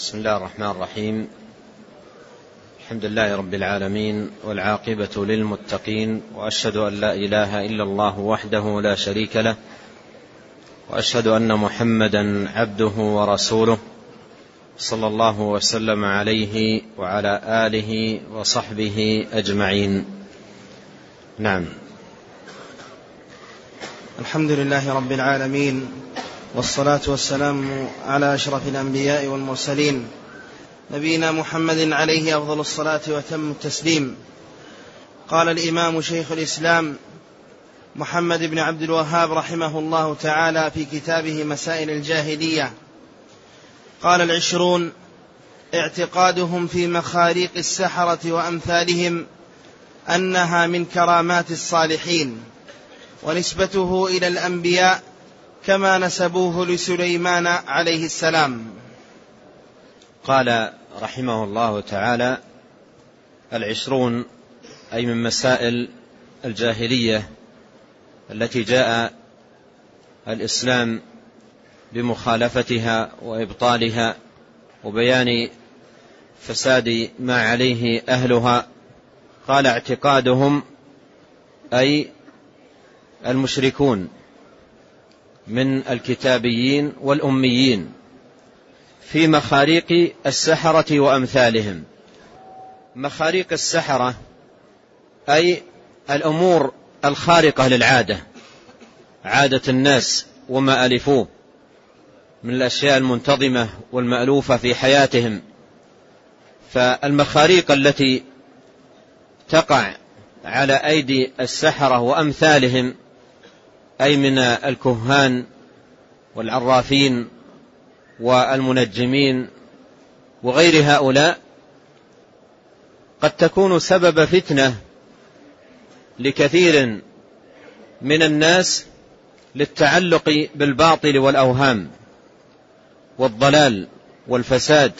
بسم الله الرحمن الرحيم. الحمد لله رب العالمين والعاقبة للمتقين وأشهد أن لا إله إلا الله وحده لا شريك له وأشهد أن محمدا عبده ورسوله صلى الله وسلم عليه وعلى آله وصحبه أجمعين. نعم. الحمد لله رب العالمين والصلاة والسلام على أشرف الأنبياء والمرسلين نبينا محمد عليه أفضل الصلاة وتم التسليم. قال الإمام شيخ الإسلام محمد بن عبد الوهاب رحمه الله تعالى في كتابه مسائل الجاهلية. قال العشرون اعتقادهم في مخاريق السحرة وأمثالهم أنها من كرامات الصالحين ونسبته إلى الأنبياء كما نسبوه لسليمان عليه السلام. قال رحمه الله تعالى العشرون أي من مسائل الجاهلية التي جاء الإسلام بمخالفتها وإبطالها وبيان فساد ما عليه أهلها قال اعتقادهم أي المشركون. من الكتابيين والأميين في مخاريق السحرة وأمثالهم. مخاريق السحرة أي الأمور الخارقة للعادة. عادة الناس وما ألفوه من الأشياء المنتظمة والمألوفة في حياتهم. فالمخاريق التي تقع على أيدي السحرة وأمثالهم أي من الكهان والعرافين والمنجمين وغير هؤلاء قد تكون سبب فتنة لكثير من الناس للتعلق بالباطل والأوهام والضلال والفساد.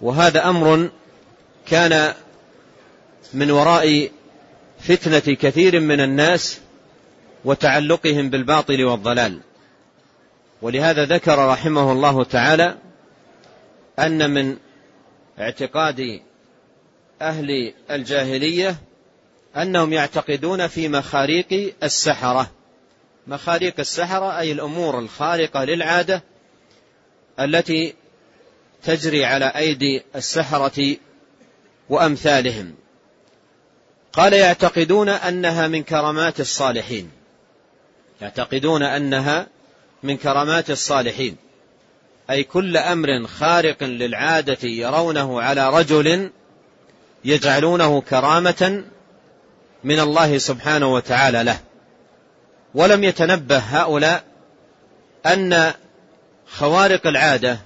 وهذا أمر كان من وراء فتنة كثير من الناس وتعلقهم بالباطل والضلال. ولهذا ذكر رحمه الله تعالى أن من اعتقاد أهل الجاهلية أنهم يعتقدون في مخاريق السحرة. مخاريق السحرة أي الأمور الخارقة للعادة التي تجري على أيدي السحرة وأمثالهم. قال يعتقدون أنها من كرامات الصالحين. يعتقدون أنها من كرامات الصالحين أي كل أمر خارق للعادة يرونه على رجل يجعلونه كرامة من الله سبحانه وتعالى له. ولم يتنبه هؤلاء أن خوارق العادة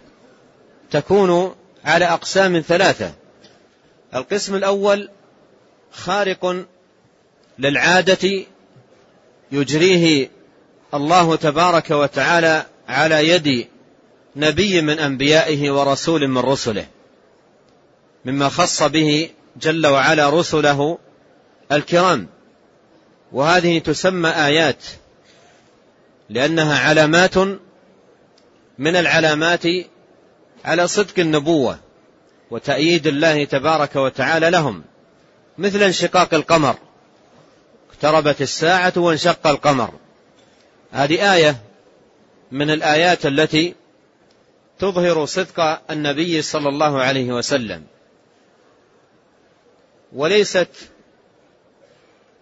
تكون على أقسام ثلاثة. القسم الأول خارق للعادة يجريه الله تبارك وتعالى على يد نبي من أنبيائه ورسول من رسله مما خص به جل وعلا رسله الكرام. وهذه تسمى آيات لأنها علامات من العلامات على صدق النبوة وتأييد الله تبارك وتعالى لهم مثل انشقاق القمر. اقتربت الساعة وانشق القمر. هذه آية من الآيات التي تظهر صدق النبي صلى الله عليه وسلم. وليست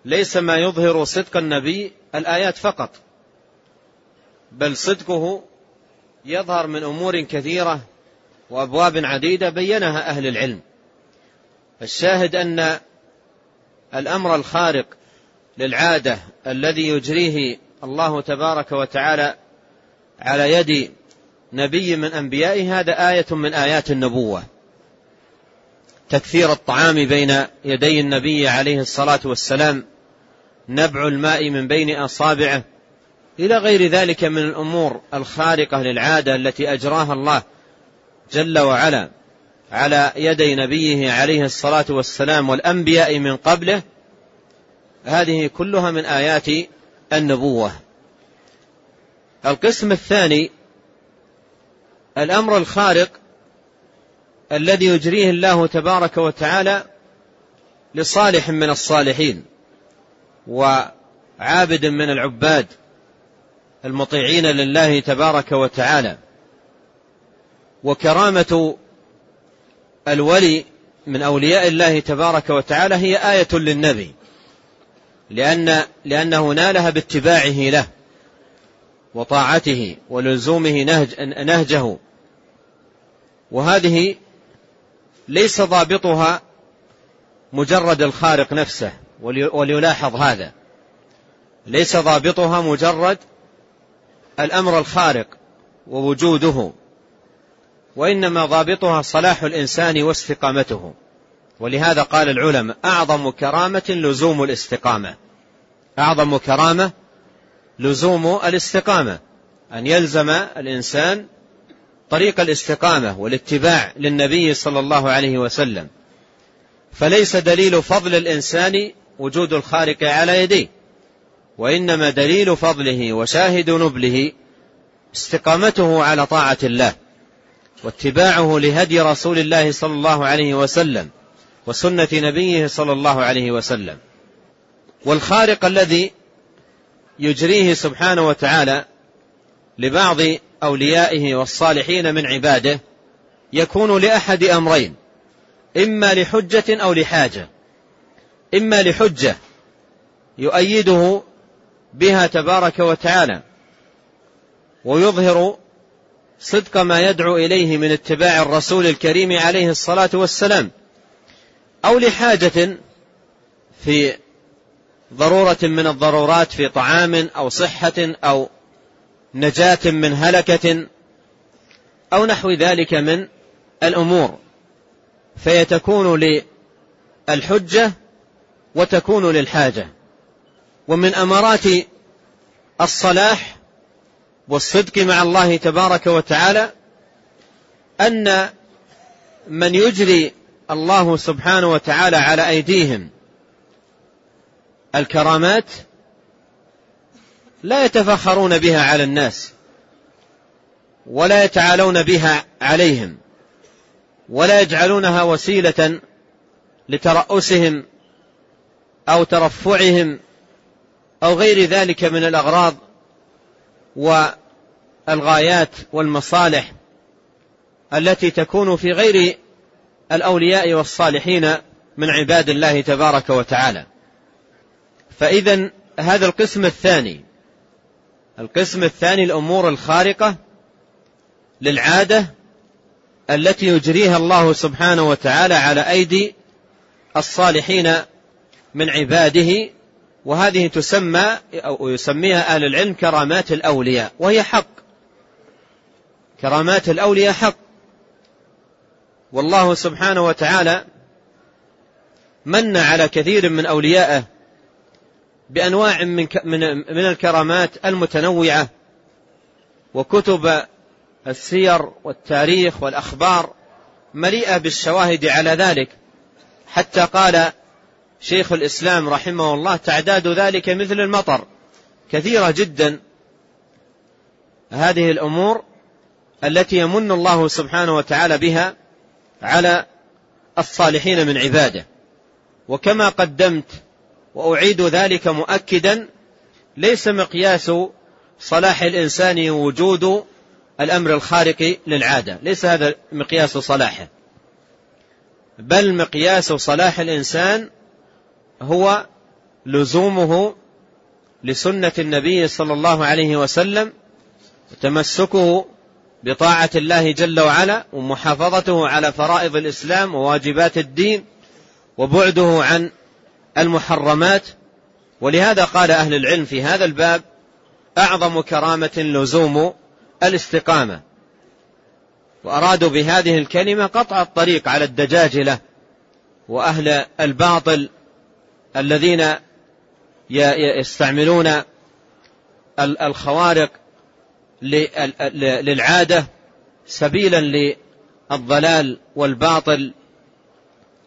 ليس ما يظهر صدق النبي الآيات فقط بل صدقه يظهر من أمور كثيرة وأبواب عديدة بينها أهل العلم. الشاهد أن الأمر الخارق للعادة الذي يجريه الله تبارك وتعالى على يد نبي من أنبيائه هذا آية من آيات النبوة. تكثير الطعام بين يدي النبي عليه الصلاة والسلام نبع الماء من بين أصابعه إلى غير ذلك من الأمور الخارقة للعادة التي أجراها الله جل وعلا على يدي نبيه عليه الصلاة والسلام والأنبياء من قبله. هذه كلها من آيات النبوة. القسم الثاني الأمر الخارق الذي يجريه الله تبارك وتعالى لصالح من الصالحين وعابد من العباد المطيعين لله تبارك وتعالى. وكرامة الولي من أولياء الله تبارك وتعالى هي آية للنبي. لأن لأنه نالها باتباعه له وطاعته ولزومه نهج نهجه. وهذه ليس ضابطها مجرد الخارق نفسه وليلاحظ هذا. ليس ضابطها مجرد الأمر الخارق ووجوده وإنما ضابطها صلاح الإنسان واستقامته. ولهذا قال العلماء أعظم كرامة لزوم الاستقامة. أعظم كرامة لزوم الاستقامة. أن يلزم الإنسان طريق الاستقامة والاتباع للنبي صلى الله عليه وسلم. فليس دليل فضل الإنسان وجود الخارق على يديه وإنما دليل فضله وشاهد نبله استقامته على طاعة الله واتباعه لهدي رسول الله صلى الله عليه وسلم وسنة نبيه صلى الله عليه وسلم. والخارق الذي يجريه سبحانه وتعالى لبعض أوليائه والصالحين من عباده يكون لأحد أمرين. إما لحجة أو لحاجة. إما لحجة يؤيده بها تبارك وتعالى ويظهر صدق ما يدعو إليه من اتباع الرسول الكريم عليه الصلاة والسلام. أو لحاجة في ضرورة من الضرورات في طعام أو صحة أو نجاة من هلكة أو نحو ذلك من الأمور. فيتكون للحجة وتكون للحاجة. ومن أمارات الصلاح والصدق مع الله تبارك وتعالى أن من يجري الله سبحانه وتعالى على أيديهم الكرامات لا يتفخرون بها على الناس ولا يتعالون بها عليهم ولا يجعلونها وسيلة لترأسهم أو ترفعهم أو غير ذلك من الأغراض والغايات والمصالح التي تكون في غير الأولياء والصالحين من عباد الله تبارك وتعالى. فإذا هذا القسم الثاني. القسم الثاني الأمور الخارقة للعادة التي يجريها الله سبحانه وتعالى على أيدي الصالحين من عباده وهذه تسمى أو يسميها أهل العلم كرامات الأولياء وهي حق. كرامات الأولياء حق. والله سبحانه وتعالى من على كثير من أوليائه بأنواع من من الكرامات المتنوعة وكتب السير والتاريخ والأخبار مليئة بالشواهد على ذلك. حتى قال شيخ الإسلام رحمه الله تعداد ذلك مثل المطر كثيرة جدا. هذه الأمور التي يمن الله سبحانه وتعالى بها على الصالحين من عباده. وكما قدمت وأعيد ذلك مؤكدا ليس مقياس صلاح الإنسان وجود الأمر الخارق للعادة ليس هذا مقياس صلاحه بل مقياس صلاح الإنسان هو لزومه لسنة النبي صلى الله عليه وسلم وتمسكه بطاعة الله جل وعلا ومحافظته على فرائض الإسلام وواجبات الدين وبعده عن المحرمات ولهذا قال أهل العلم في هذا الباب أعظم كرامة لزوم الاستقامة. وأرادوا بهذه الكلمة قطع الطريق على الدجاجلة وأهل الباطل الذين يستعملون الخوارق للعادة سبيلا للضلال والباطل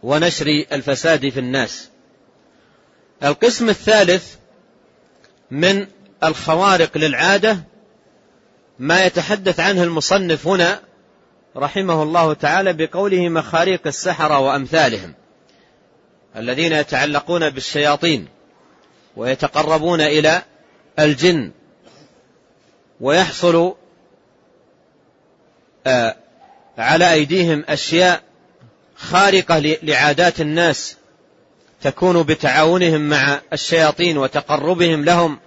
ونشر الفساد في الناس. القسم الثالث من الخوارق للعادة ما يتحدث عنه المصنف هنا رحمه الله تعالى بقوله مخاريق السحرة وأمثالهم الذين يتعلقون بالشياطين ويتقربون إلى الجن ويحصل آه، على أيديهم أشياء خارقة لعادات الناس تكون بتعاونهم مع الشياطين وتقربهم لهم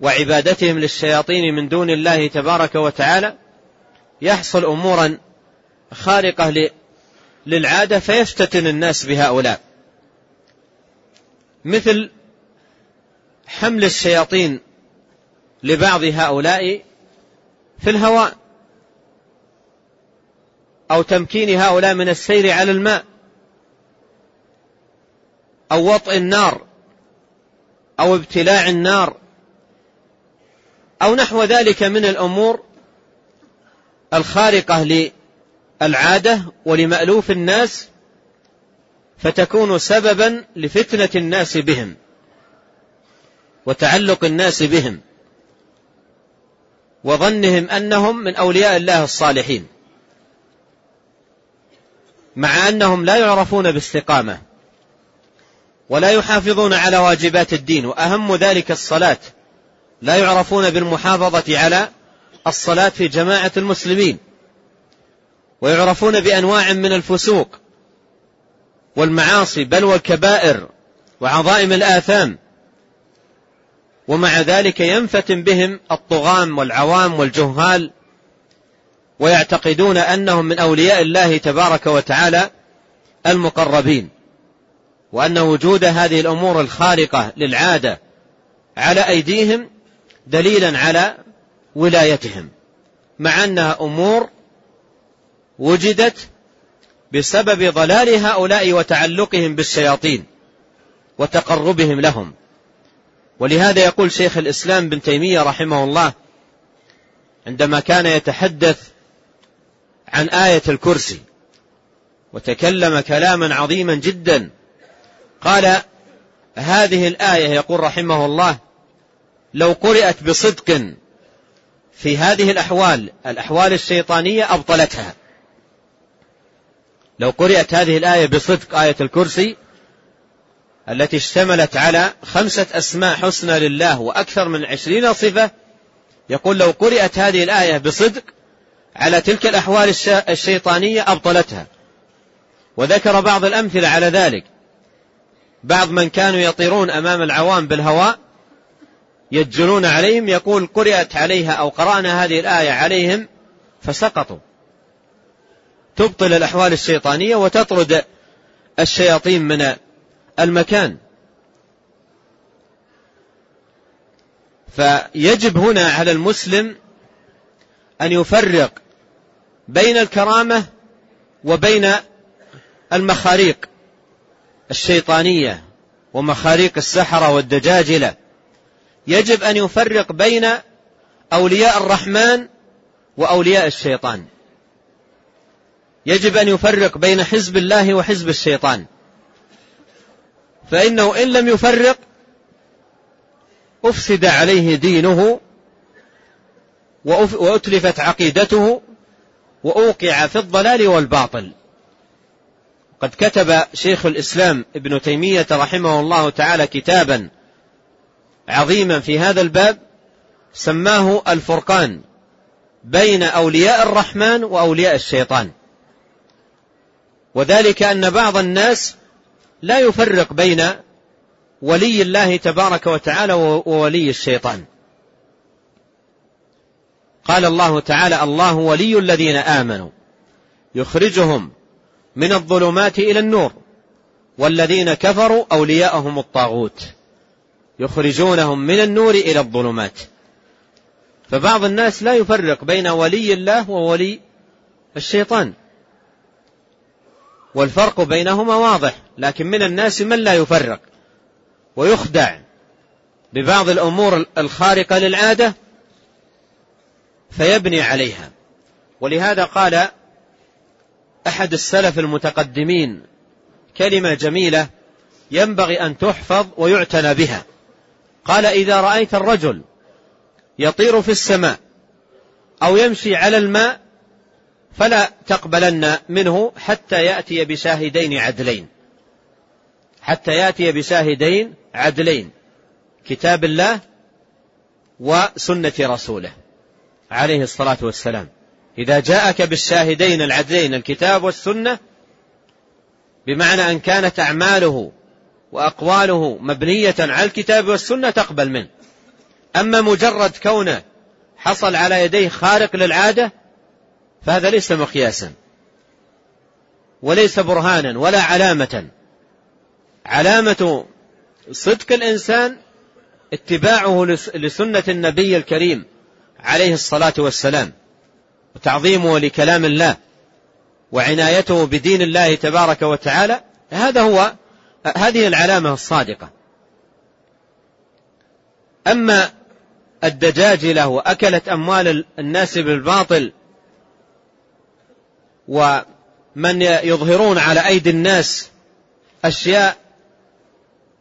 وعبادتهم للشياطين من دون الله تبارك وتعالى يحصل أمورا خارقة للعادة فيفتتن الناس بهؤلاء. مثل حمل الشياطين لبعض هؤلاء في الهواء أو تمكين هؤلاء من السير على الماء. أو وطئ النار أو ابتلاع النار أو نحو ذلك من الأمور الخارقة للعادة ولمألوف الناس فتكون سببا لفتنة الناس بهم وتعلق الناس بهم وظنهم أنهم من أولياء الله الصالحين مع أنهم لا يعرفون باستقامة. ولا يحافظون على واجبات الدين وأهم ذلك الصلاة. لا يعرفون بالمحافظة على الصلاة في جماعة المسلمين. ويعرفون بأنواع من الفسوق والمعاصي بل والكبائر وعظائم الآثام. ومع ذلك ينفتن بهم الطغام والعوام والجهال ويعتقدون أنهم من أولياء الله تبارك وتعالى المقربين. وأن وجود هذه الأمور الخارقة للعادة على أيديهم دليلا على ولايتهم مع أنها أمور وجدت بسبب ضلال هؤلاء وتعلقهم بالشياطين وتقربهم لهم. ولهذا يقول شيخ الإسلام بن تيمية رحمه الله عندما كان يتحدث عن آية الكرسي وتكلم كلاما عظيما جدا قال هذه الآية يقول رحمه الله لو قرأت بصدق في هذه الأحوال الأحوال الشيطانية أبطلتها. لو قرأت هذه الآية بصدق آية الكرسي التي اشتملت على خمسة أسماء حسنى لله وأكثر من عشرين صفة يقول لو قرأت هذه الآية بصدق على تلك الأحوال الشيطانية أبطلتها. وذكر بعض الأمثلة على ذلك. بعض من كانوا يطيرون أمام العوام بالهواء يجنون عليهم يقول قرأت عليها أو قرأنا هذه الآية عليهم فسقطوا. تبطل الأحوال الشيطانية وتطرد الشياطين من المكان. فيجب هنا على المسلم أن يفرق بين الكرامة وبين المخاريق. الشيطانية ومخاريق السحرة والدجاجلة. يجب أن يفرق بين أولياء الرحمن وأولياء الشيطان. يجب أن يفرق بين حزب الله وحزب الشيطان. فإنه إن لم يفرق أفسد عليه دينه وأتلفت عقيدته وأوقع في الضلال والباطل. قد كتب شيخ الإسلام ابن تيمية رحمه الله تعالى كتابا عظيما في هذا الباب سماه الفرقان بين أولياء الرحمن وأولياء الشيطان. وذلك أن بعض الناس لا يفرق بين ولي الله تبارك وتعالى وولي الشيطان. قال الله تعالى الله ولي الذين آمنوا. يخرجهم من الظلمات إلى النور. والذين كفروا أولياءهم الطاغوت. يخرجونهم من النور إلى الظلمات. فبعض الناس لا يفرق بين ولي الله وولي الشيطان. والفرق بينهما واضح لكن من الناس من لا يفرق. ويخدع ببعض الأمور الخارقة للعادة فيبني عليها. ولهذا قال أحد السلف المتقدمين كلمة جميلة ينبغي أن تحفظ ويعتنى بها. قال إذا رأيت الرجل يطير في السماء أو يمشي على الماء فلا تقبلن منه حتى يأتي بشاهدين عدلين. حتى يأتي بشاهدين عدلين كتاب الله وسنة رسوله عليه الصلاة والسلام. إذا جاءك بالشاهدين العدلين الكتاب والسنة بمعنى أن كانت أعماله وأقواله مبنية على الكتاب والسنة تقبل منه. أما مجرد كونه حصل على يديه خارق للعادة فهذا ليس مقياسا وليس برهانا ولا علامة. علامة صدق الإنسان اتباعه لسنة النبي الكريم عليه الصلاة والسلام. وتعظيمه لكلام الله وعنايته بدين الله تبارك وتعالى هذا هو هذه العلامة الصادقة. أما الدجاجلة وأكلت أموال الناس بالباطل ومن يظهرون على أيدي الناس أشياء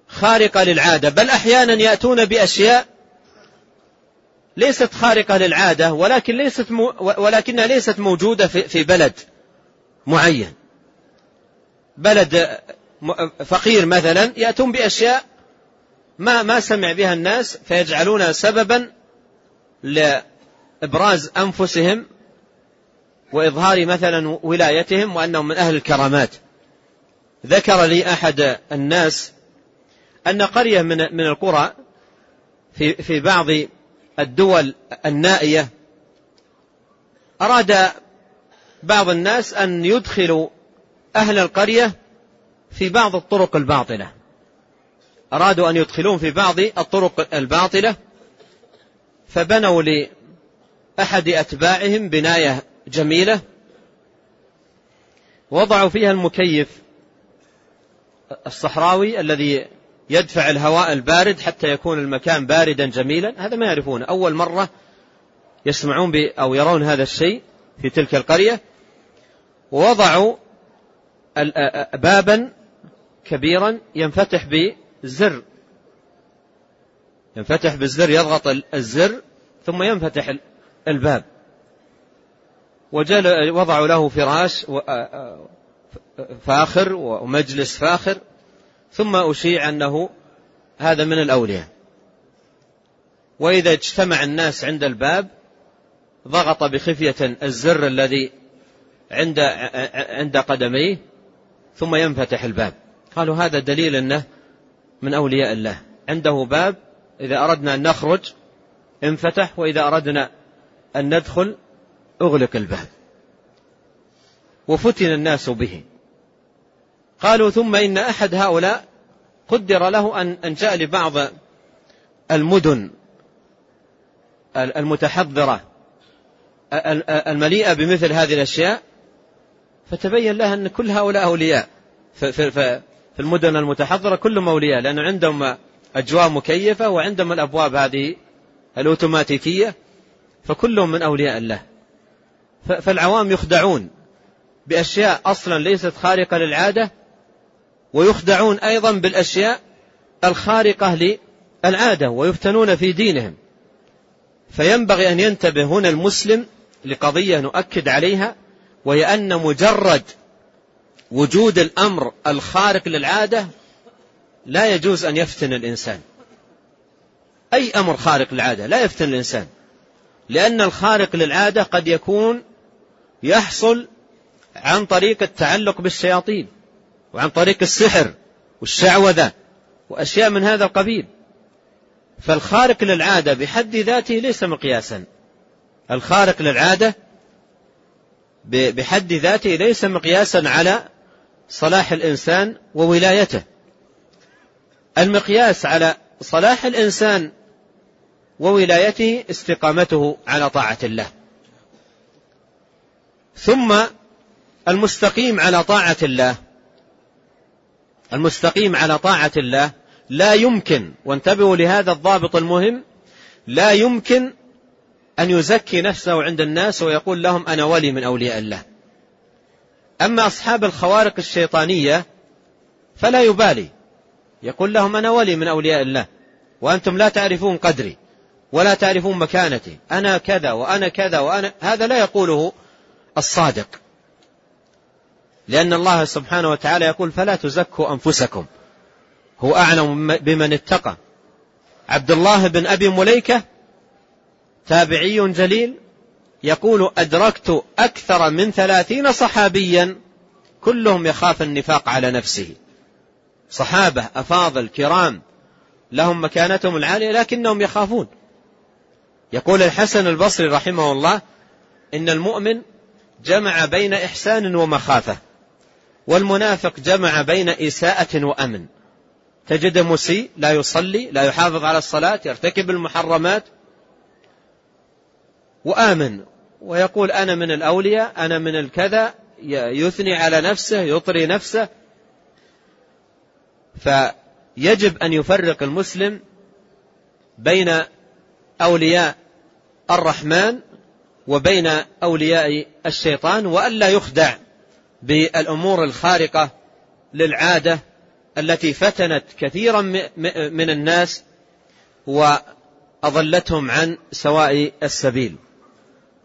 خارقة للعادة بل أحيانا يأتون بأشياء ليست خارقة للعادة ولكن ليست مو ولكنها ليست موجودة في, بلد معين. بلد فقير مثلا يأتون بأشياء ما ما سمع بها الناس فيجعلونها سببا لإبراز أنفسهم وإظهار مثلا ولايتهم وأنهم من أهل الكرامات. ذكر لي أحد الناس أن قرية من من القرى في في بعض الدول النائية أراد بعض الناس أن يدخلوا أهل القرية في بعض الطرق الباطلة. أرادوا أن يدخلون في بعض الطرق الباطلة فبنوا لأحد أتباعهم بناية جميلة وضعوا فيها المكيف الصحراوي الذي يدفع الهواء البارد حتى يكون المكان باردا جميلا. هذا ما يعرفونه أول مرة يسمعون أو يرون هذا الشيء في تلك القرية. ووضعوا بابا كبيرا ينفتح بزر. ينفتح بالزر يضغط الزر ثم ينفتح الباب. وجل وضعوا له فراش فاخر ومجلس فاخر. ثم أشيع أنه هذا من الأولياء. وإذا اجتمع الناس عند الباب ضغط بخفية الزر الذي عند عند قدميه ثم ينفتح الباب. قالوا هذا دليل أنه من أولياء الله. عنده باب إذا أردنا أن نخرج انفتح وإذا أردنا أن ندخل أغلق الباب. وفتن الناس به. قالوا ثم إن أحد هؤلاء قدر له أن جاء لبعض المدن المتحضرة المليئة بمثل هذه الأشياء فتبين له أن كل هؤلاء أولياء في المدن المتحضرة كلهم أولياء لأن عندهم أجواء مكيفة وعندهم الأبواب هذه الأوتوماتيكية فكلهم من أولياء الله. فالعوام يخدعون بأشياء أصلا ليست خارقة للعادة ويخدعون أيضا بالأشياء الخارقة للعادة ويفتنون في دينهم. فينبغي أن ينتبه هنا المسلم لقضية نؤكد عليها وهي أن مجرد وجود الأمر الخارق للعادة لا يجوز أن يفتن الإنسان. أي أمر خارق للعادة لا يفتن الإنسان لأن الخارق للعادة قد يكون يحصل عن طريق التعلق بالشياطين. وعن طريق السحر والشعوذة وأشياء من هذا القبيل. فالخارق للعادة بحد ذاته ليس مقياسا. الخارق للعادة بحد ذاته ليس مقياسا على صلاح الإنسان وولايته. المقياس على صلاح الإنسان وولايته استقامته على طاعة الله. ثم المستقيم على طاعة الله. المستقيم على طاعة الله لا يمكن وانتبهوا لهذا الضابط المهم لا يمكن أن يزكي نفسه عند الناس ويقول لهم أنا ولي من أولياء الله. أما أصحاب الخوارق الشيطانية فلا يبالي. يقول لهم أنا ولي من أولياء الله وأنتم لا تعرفون قدري ولا تعرفون مكانتي. أنا كذا وأنا كذا وأنا هذا لا يقوله الصادق. لأن الله سبحانه وتعالى يقول فلا تزكوا أنفسكم. هو أعلم بمن اتقى. عبد الله بن أبي مليكة تابعي جليل يقول أدركت أكثر من ثلاثين صحابيا كلهم يخاف النفاق على نفسه. صحابة أفاضل كرام لهم مكانتهم العالية لكنهم يخافون. يقول الحسن البصري رحمه الله إن المؤمن جمع بين إحسان ومخافة. والمنافق جمع بين إساءة وأمن. تجد مسيء لا يصلي لا يحافظ على الصلاة يرتكب المحرمات وآمن. ويقول أنا من الأولياء أنا من الكذا يثني على نفسه يطري نفسه. فيجب أن يفرق المسلم بين أولياء الرحمن وبين أولياء الشيطان وألا يخدع. بالأمور الخارقة للعادة التي فتنت كثيرا من الناس وأضلتهم عن سواء السبيل.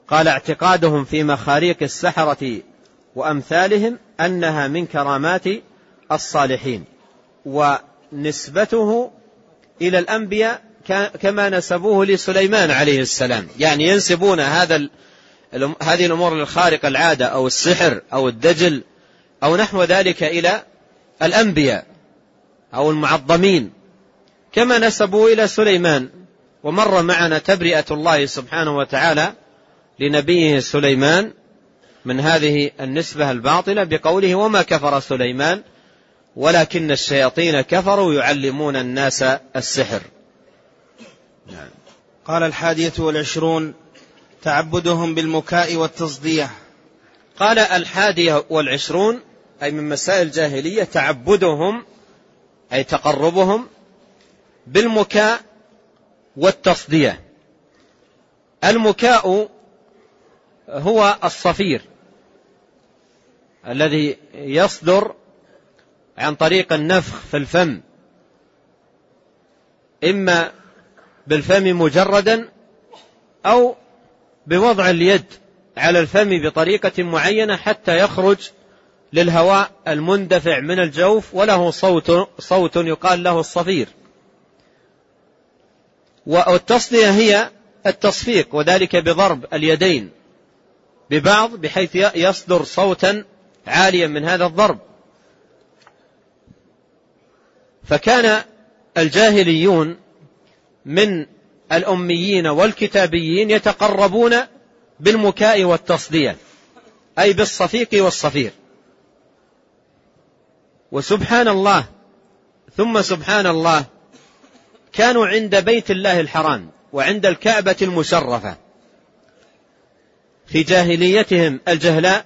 قال اعتقادهم في مخاريق السحرة وأمثالهم أنها من كرامات الصالحين ونسبته إلى الأنبياء كما نسبوه لسليمان عليه السلام. يعني ينسبون هذا هذه الأمور الخارقة العادة أو السحر أو الدجل أو نحو ذلك إلى الأنبياء أو المعظمين كما نسبوا إلى سليمان ومر معنا تبرئة الله سبحانه وتعالى لنبيه سليمان من هذه النسبة الباطلة بقوله وما كفر سليمان ولكن الشياطين كفروا يعلمون الناس السحر نعم. قال الحادية والعشرون تعبدهم بالمكاء والتصدية. قال الحادية والعشرون أي من مسائل الجاهلية تعبدهم أي تقربهم بالمكاء والتصدية. المكاء هو الصفير الذي يصدر عن طريق النفخ في الفم. إما بالفم مجردا أو بوضع اليد على الفم بطريقة معينة حتى يخرج للهواء المندفع من الجوف وله صوت صوت يقال له الصفير. والتصدية هي التصفيق وذلك بضرب اليدين ببعض بحيث يصدر صوتا عاليا من هذا الضرب. فكان الجاهليون من الأميين والكتابيين يتقربون بالمكاء والتصدية أي بالصفيق والصفير. وسبحان الله ثم سبحان الله كانوا عند بيت الله الحرام وعند الكعبة المشرفة في جاهليتهم الجهلاء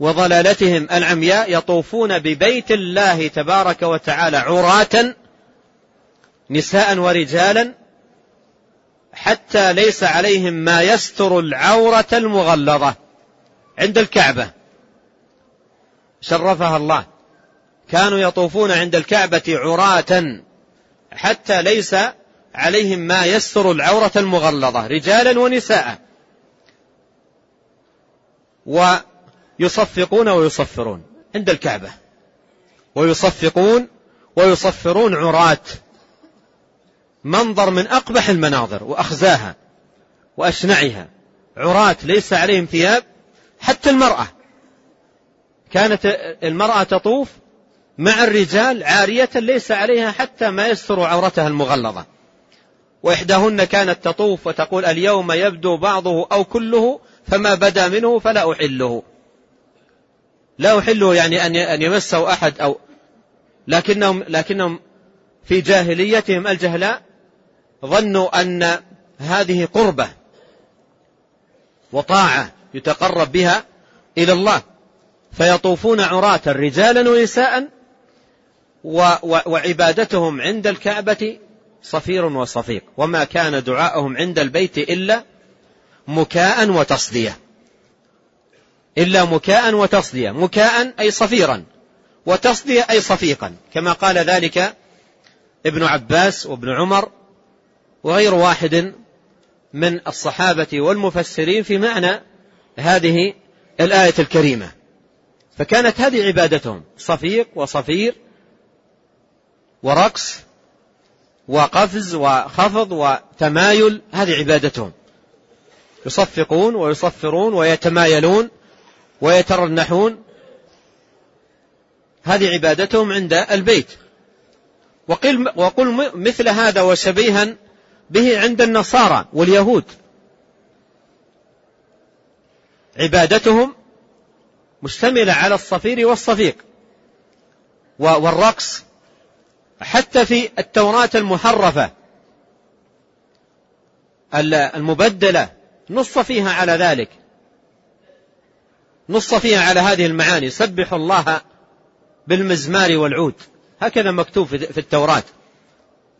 وضلالتهم العمياء يطوفون ببيت الله تبارك وتعالى عراة نساء ورجالا حتى ليس عليهم ما يستر العورة المغلظة عند الكعبة. شرفها الله. كانوا يطوفون عند الكعبة عراة. حتى ليس عليهم ما يستر العورة المغلظة. رجالا ونساء. ويصفقون ويصفرون عند الكعبة. ويصفقون ويصفرون عراة. منظر من أقبح المناظر وأخزاها وأشنعها. عراة ليس عليهم ثياب حتى المرأة. كانت المرأة تطوف مع الرجال عارية ليس عليها حتى ما يستر عورتها المغلظة. وإحداهن كانت تطوف وتقول اليوم يبدو بعضه أو كله فما بدا منه فلا أحله. لا أحله يعني أن يمسه أحد أو لكنهم, لكنهم في جاهليتهم الجهلاء ظنوا أن هذه قربة وطاعة يتقرب بها إلى الله. فيطوفون عراة رجالا ونساء وعبادتهم عند الكعبة صفير وصفيق. وما كان دعاءهم عند البيت إلا مكاء وتصدية. إلا مكاء وتصدية. مكاء أي صفيرا. وتصدية أي صفيقا. كما قال ذلك ابن عباس وابن عمر وغير واحد من الصحابة والمفسرين في معنى هذه الآية الكريمة. فكانت هذه عبادتهم صفيق وصفير ورقص وقفز وخفض وتمايل هذه عبادتهم. يصفقون ويصفرون ويتمايلون ويترنحون. هذه عبادتهم عند البيت. وقل, وقل مثل هذا وشبيها به عند النصارى واليهود. عبادتهم مشتملة على الصفير والصفيق والرقص حتى في التوراة المحرفة المبدلة نص فيها على ذلك. نص فيها على هذه المعاني. سبحوا الله بالمزمار والعود. هكذا مكتوب في التوراة.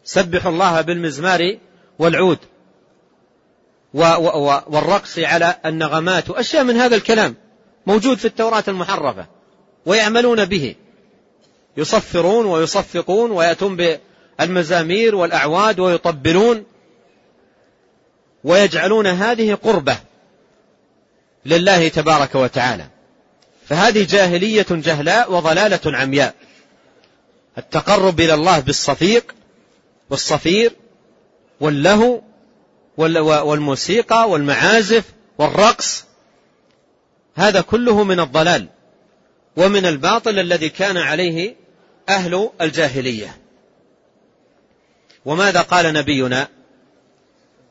سبحوا الله بالمزمار والعود والرقص على النغمات وأشياء من هذا الكلام موجود في التوراة المحرفة ويعملون به. يصفرون ويصفقون ويأتون بالمزامير والأعواد ويطبلون ويجعلون هذه قربة لله تبارك وتعالى. فهذه جاهلية جهلاء وضلالة عمياء. التقرب إلى الله بالصفيق والصفير واللهو والموسيقى والمعازف والرقص هذا كله من الضلال ومن الباطل الذي كان عليه أهل الجاهلية. وماذا قال نبينا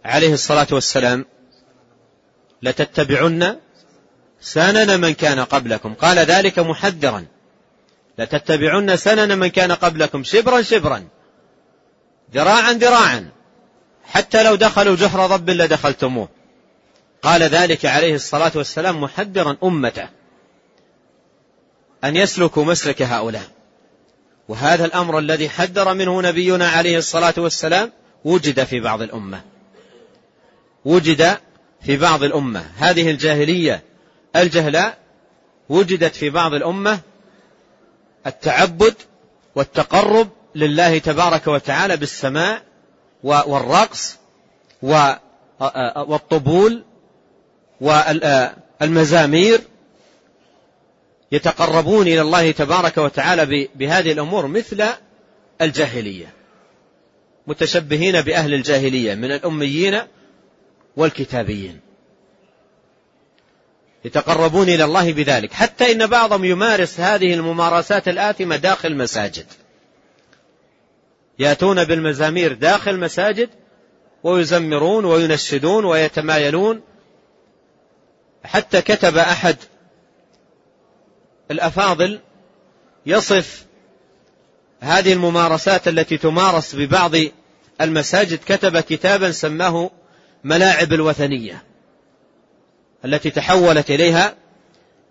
عليه الصلاة والسلام؟ لتتبعن سنن من كان قبلكم. قال ذلك محذرا. لتتبعن سنن من كان قبلكم شبرا شبرا ذراعا ذراعا. حتى لو دخلوا جحر ضب لدخلتموه. قال ذلك عليه الصلاة والسلام محذرا أمته. أن يسلكوا مسلك هؤلاء. وهذا الأمر الذي حذر منه نبينا عليه الصلاة والسلام وجد في بعض الأمة. وجد في بعض الأمة. هذه الجاهلية الجهلاء وجدت في بعض الأمة التعبد والتقرب لله تبارك وتعالى بالسماع والرقص والطبول والمزامير يتقربون إلى الله تبارك وتعالى بهذه الأمور مثل الجاهلية متشبهين بأهل الجاهلية من الأميين والكتابيين. يتقربون إلى الله بذلك حتى إن بعضهم يمارس هذه الممارسات الآثمة داخل مساجد يأتون بالمزامير داخل مساجد ويزمرون وينشدون ويتمايلون. حتى كتب أحد الأفاضل يصف هذه الممارسات التي تمارس ببعض المساجد كتب كتابا سماه ملاعب الوثنية التي تحولت إليها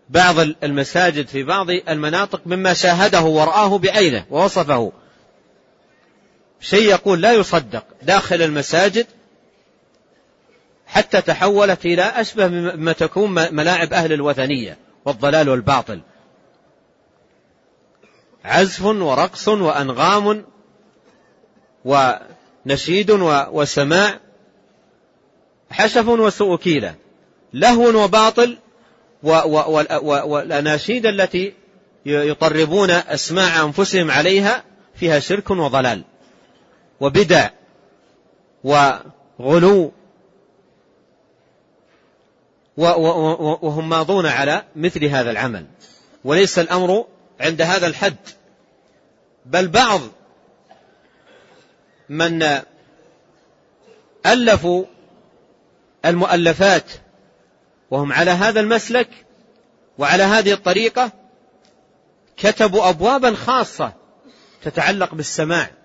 بعض المساجد في بعض المناطق مما شاهده ورآه بعينه ووصفه. شيء يقول لا يصدق داخل المساجد حتى تحولت إلى أشبه مما تكون ملاعب أهل الوثنية والضلال والباطل. عزف ورقص وأنغام ونشيد وسماع حشف وسوء كيلة لهو وباطل والأناشيد التي يطربون أسماع أنفسهم عليها فيها شرك وضلال. وبدع وغلو وهم ماضون على مثل هذا العمل. وليس الأمر عند هذا الحد. بل بعض من ألفوا المؤلفات وهم على هذا المسلك وعلى هذه الطريقة كتبوا أبوابا خاصة تتعلق بالسماع.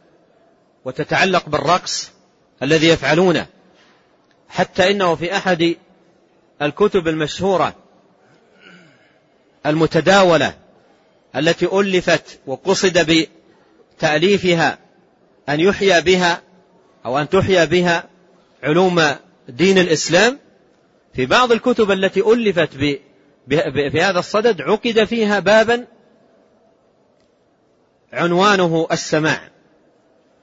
وتتعلق بالرقص الذي يفعلونه. حتى إنه في أحد الكتب المشهورة المتداولة التي ألفت وقصد بتأليفها أن يحيى بها أو أن تحيى بها علوم دين الإسلام في بعض الكتب التي ألفت في هذا الصدد عقد فيها بابا عنوانه السماع.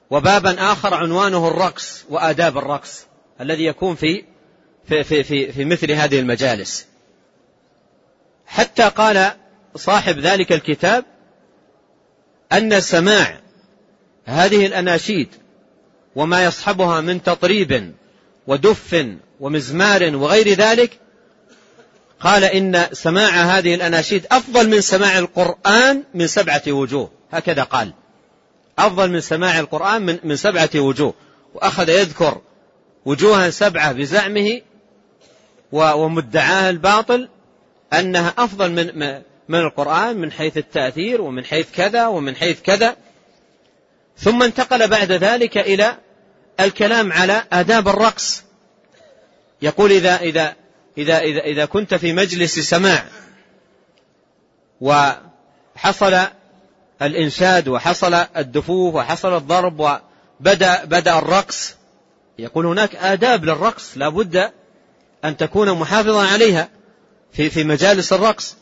وبابا آخر عنوانه الرقص وآداب الرقص الذي يكون في في في في, في مثل هذه المجالس. حتى قال صاحب ذلك الكتاب أن سماع هذه الأناشيد وما يصحبها من تطريب ودف ومزمار وغير ذلك قال إن سماع هذه الأناشيد أفضل من سماع القرآن من سبعة وجوه. هكذا قال. أفضل من سماع القرآن من, من سبعة وجوه. وأخذ يذكر وجوها سبعة بزعمه ومدعاه الباطل أنها أفضل من, من القرآن من حيث التأثير ومن حيث كذا ومن حيث كذا. ثم انتقل بعد ذلك إلى الكلام على آداب الرقص. يقول إذا إذا إذا إذا, إذا كنت في مجلس سماع وحصل الإنشاد وحصل الدفوف وحصل الضرب وبدأ بدأ الرقص. يقول هناك آداب للرقص لا بد أن تكون محافظا عليها في في مجالس الرقص.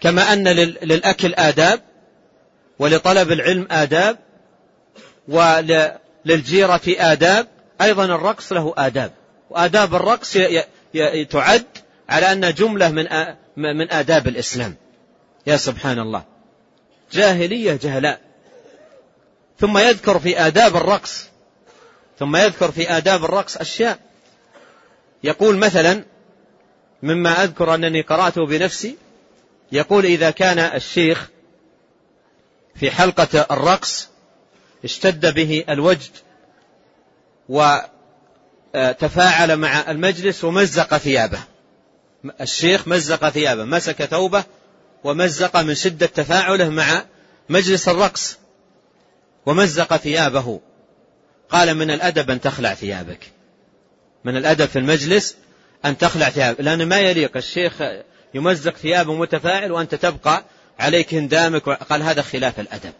كما أن للأكل آداب ولطلب العلم آداب وللجيرة آداب أيضا الرقص له آداب. وآداب الرقص تعد على أن جملة من من آداب الإسلام. يا سبحان الله. جاهلية جهلاء. ثم يذكر في آداب الرقص. ثم يذكر في آداب الرقص أشياء. يقول مثلا مما أذكر أنني قرأته بنفسي يقول إذا كان الشيخ في حلقة الرقص اشتد به الوجد وتفاعل مع المجلس ومزق ثيابه. الشيخ مزق ثيابه مسك ثوبه ومزق من شدة تفاعله مع مجلس الرقص ومزق ثيابه. قال من الأدب أن تخلع ثيابك. من الأدب في المجلس أن تخلع ثيابك. لأن ما يليق الشيخ يمزق ثيابه متفاعل وأنت تبقى عليك هندامك. قال هذا خلاف الأدب.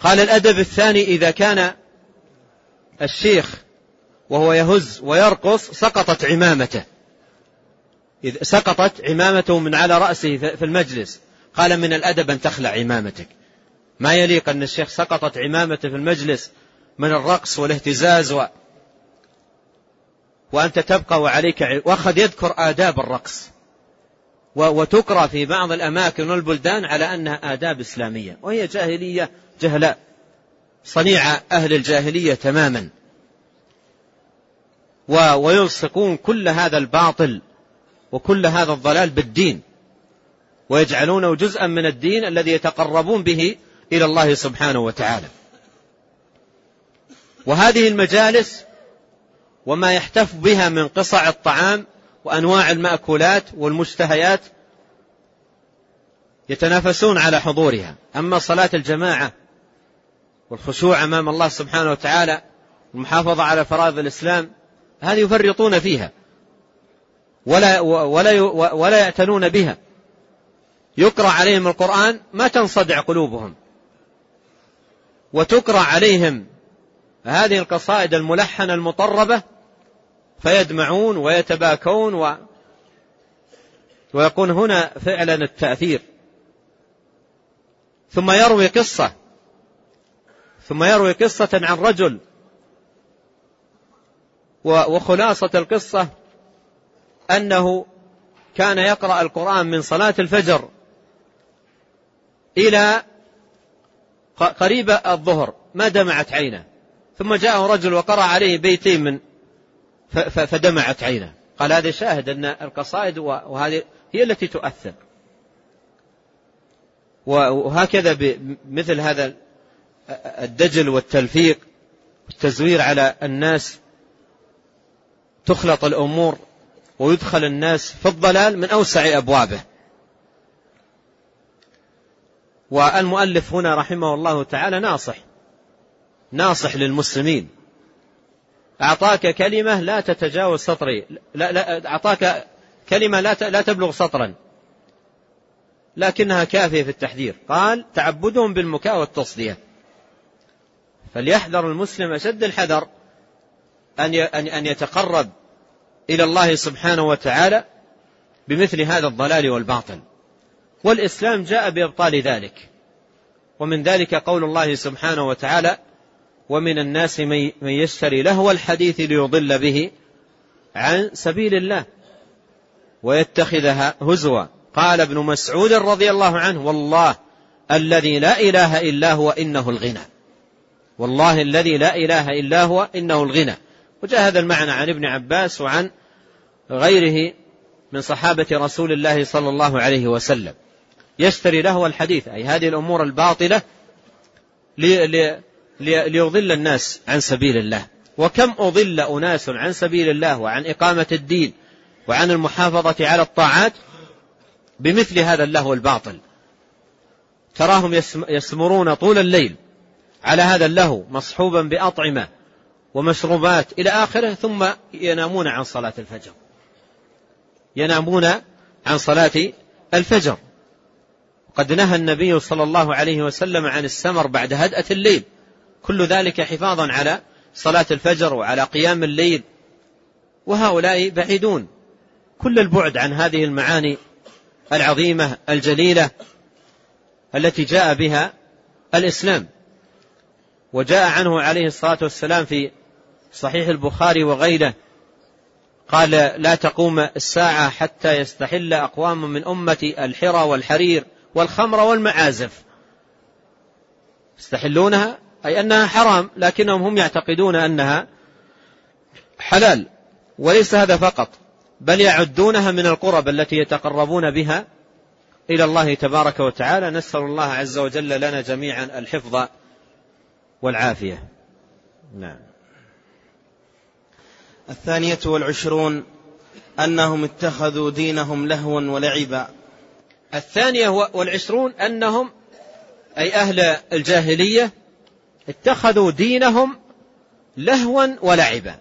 قال الأدب الثاني إذا كان الشيخ وهو يهز ويرقص سقطت عمامته. إذ سقطت عمامته من على رأسه في المجلس. قال من الأدب أن تخلع عمامتك. ما يليق أن الشيخ سقطت عمامته في المجلس من الرقص والاهتزاز و... وأنت تبقى وعليك وأخذ يذكر آداب الرقص. وتقرأ في بعض الأماكن والبلدان على أنها آداب إسلامية. وهي جاهلية جهلاء صنيع أهل الجاهلية تماما. ويلصقون كل هذا الباطل وكل هذا الضلال بالدين ويجعلونه جزءا من الدين الذي يتقربون به إلى الله سبحانه وتعالى. وهذه المجالس وما يحتف بها من قصع الطعام وأنواع المأكولات والمشتهيات يتنافسون على حضورها. أما صلاة الجماعة والخشوع أمام الله سبحانه وتعالى والمحافظة على فرائض الإسلام هذه يفرطون فيها. ولا, ولا, ولا يأتنون بها. يقرأ عليهم القرآن ما تنصدع قلوبهم. وتقرأ عليهم هذه القصائد الملحنة المطربة فيدمعون ويتباكون و ويكون هنا فعلا التأثير. ثم يروي قصة. ثم يروي قصة عن رجل. وخلاصة القصة أنه كان يقرأ القرآن من صلاة الفجر إلى قريب الظهر ما دمعت عينه. ثم جاءه رجل وقرأ عليه بيتين من فدمعت عينه. قال هذا شاهد أن القصائد وهذه هي التي تؤثر. وهكذا بمثل هذا الدجل والتلفيق والتزوير على الناس تخلط الأمور. ويدخل الناس في الضلال من أوسع أبوابه. والمؤلف هنا رحمه الله تعالى ناصح. ناصح للمسلمين. أعطاك كلمة لا تتجاوز سطري. لا, لا أعطاك كلمة لا لا تبلغ سطرا. لكنها كافية في التحذير. قال تعبدهم بالمكاء والتصدية. فليحذر المسلم أشد الحذر أن أن يتقرب إلى الله سبحانه وتعالى بمثل هذا الضلال والباطل. والإسلام جاء بإبطال ذلك. ومن ذلك قول الله سبحانه وتعالى ومن الناس من يشتري لهو الحديث ليضل به عن سبيل الله ويتخذها هزوا. قال ابن مسعود رضي الله عنه والله الذي لا إله إلا هو إنه الغنى. والله الذي لا إله إلا هو إنه الغنى. وجاء هذا المعنى عن ابن عباس وعن غيره من صحابة رسول الله صلى الله عليه وسلم. يشتري له الحديث أي هذه الأمور الباطلة ليضل الناس عن سبيل الله. وكم أضل أناس عن سبيل الله وعن إقامة الدين وعن المحافظة على الطاعات بمثل هذا اللهو الباطل. تراهم يسمرون طول الليل على هذا اللهو مصحوبا بأطعمة ومشروبات إلى آخره ثم ينامون عن صلاة الفجر. ينامون عن صلاة الفجر. قد نهى النبي صلى الله عليه وسلم عن السمر بعد هدأة الليل. كل ذلك حفاظا على صلاة الفجر وعلى قيام الليل. وهؤلاء بعيدون. كل البعد عن هذه المعاني العظيمة الجليلة التي جاء بها الإسلام. وجاء عنه عليه الصلاة والسلام في صحيح البخاري وغيره قال لا تقوم الساعة حتى يستحل أقوام من أمتي الحرى والحرير والخمر والمعازف. يستحلونها؟ أي أنها حرام لكنهم هم يعتقدون أنها حلال وليس هذا فقط بل يعدونها من القرب التي يتقربون بها إلى الله تبارك وتعالى. نسأل الله عز وجل لنا جميعا الحفظ والعافية. نعم. الثانية والعشرون أنهم اتخذوا دينهم لهوا ولعبا. الثانية والعشرون أنهم أي أهل الجاهلية اتخذوا دينهم لهوا ولعبا.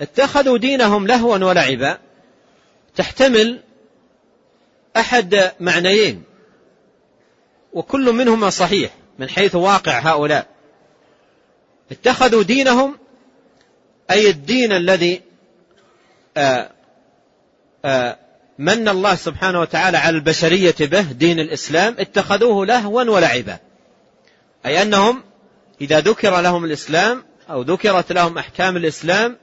اتخذوا دينهم لهوا ولعبا تحتمل أحد معنيين وكل منهما صحيح من حيث واقع هؤلاء. اتخذوا دينهم أي الدين الذي آآ آآ من الله سبحانه وتعالى على البشرية به دين الإسلام اتخذوه لهوا ولعبا. أي أنهم إذا ذكر لهم الإسلام أو ذكرت لهم أحكام الإسلام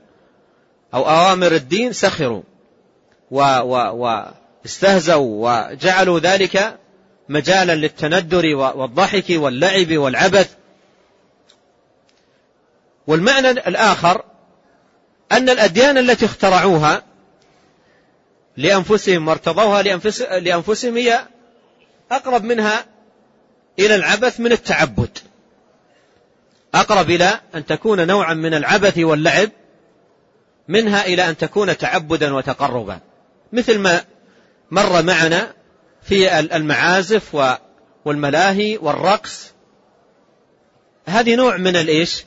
أو أوامر الدين سخروا واستهزوا وجعلوا ذلك مجالا للتندر والضحك واللعب والعبث. والمعنى الآخر أن الأديان التي اخترعوها لأنفسهم وارتضوها لأنفسهم هي أقرب منها إلى العبث من التعبد. أقرب إلى أن تكون نوعا من العبث واللعب منها إلى أن تكون تعبدا وتقربا. مثل ما مر معنا في المعازف والملاهي والرقص. هذه نوع من الإيش؟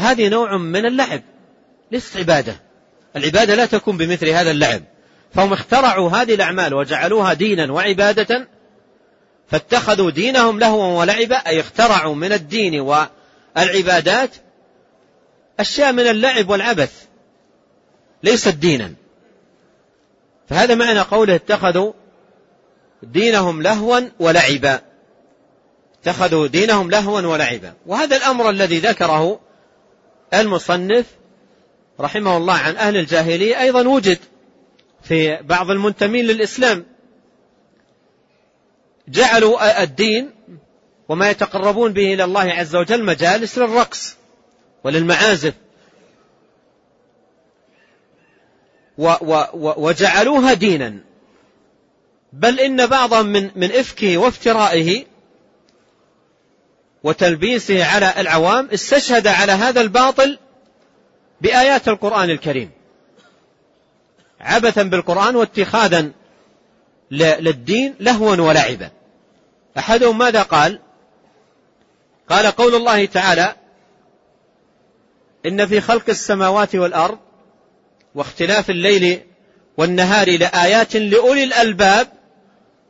هذه نوع من اللعب ليست عبادة. العبادة لا تكون بمثل هذا اللعب. فهم اخترعوا هذه الأعمال وجعلوها دينا وعبادة فاتخذوا دينهم لهوا ولعبا أي اخترعوا من الدين والعبادات أشياء من اللعب والعبث ليست دينا. فهذا معنى قوله اتخذوا دينهم لهوا ولعبا. اتخذوا دينهم لهوا ولعبا. وهذا الأمر الذي ذكره المصنف رحمه الله عن أهل الجاهلية أيضا وجد في بعض المنتمين للإسلام. جعلوا الدين وما يتقربون به إلى الله عز وجل مجالس للرقص وللمعازف. وجعلوها دينا. بل إن بعضا من من إفكه وافترائه وتلبيسه على العوام استشهد على هذا الباطل بآيات القرآن الكريم. عبثا بالقرآن واتخاذا للدين لهوا ولعبا. أحدهم ماذا قال؟ قال قول الله تعالى إن في خلق السماوات والأرض واختلاف الليل والنهار لآيات لأولي الألباب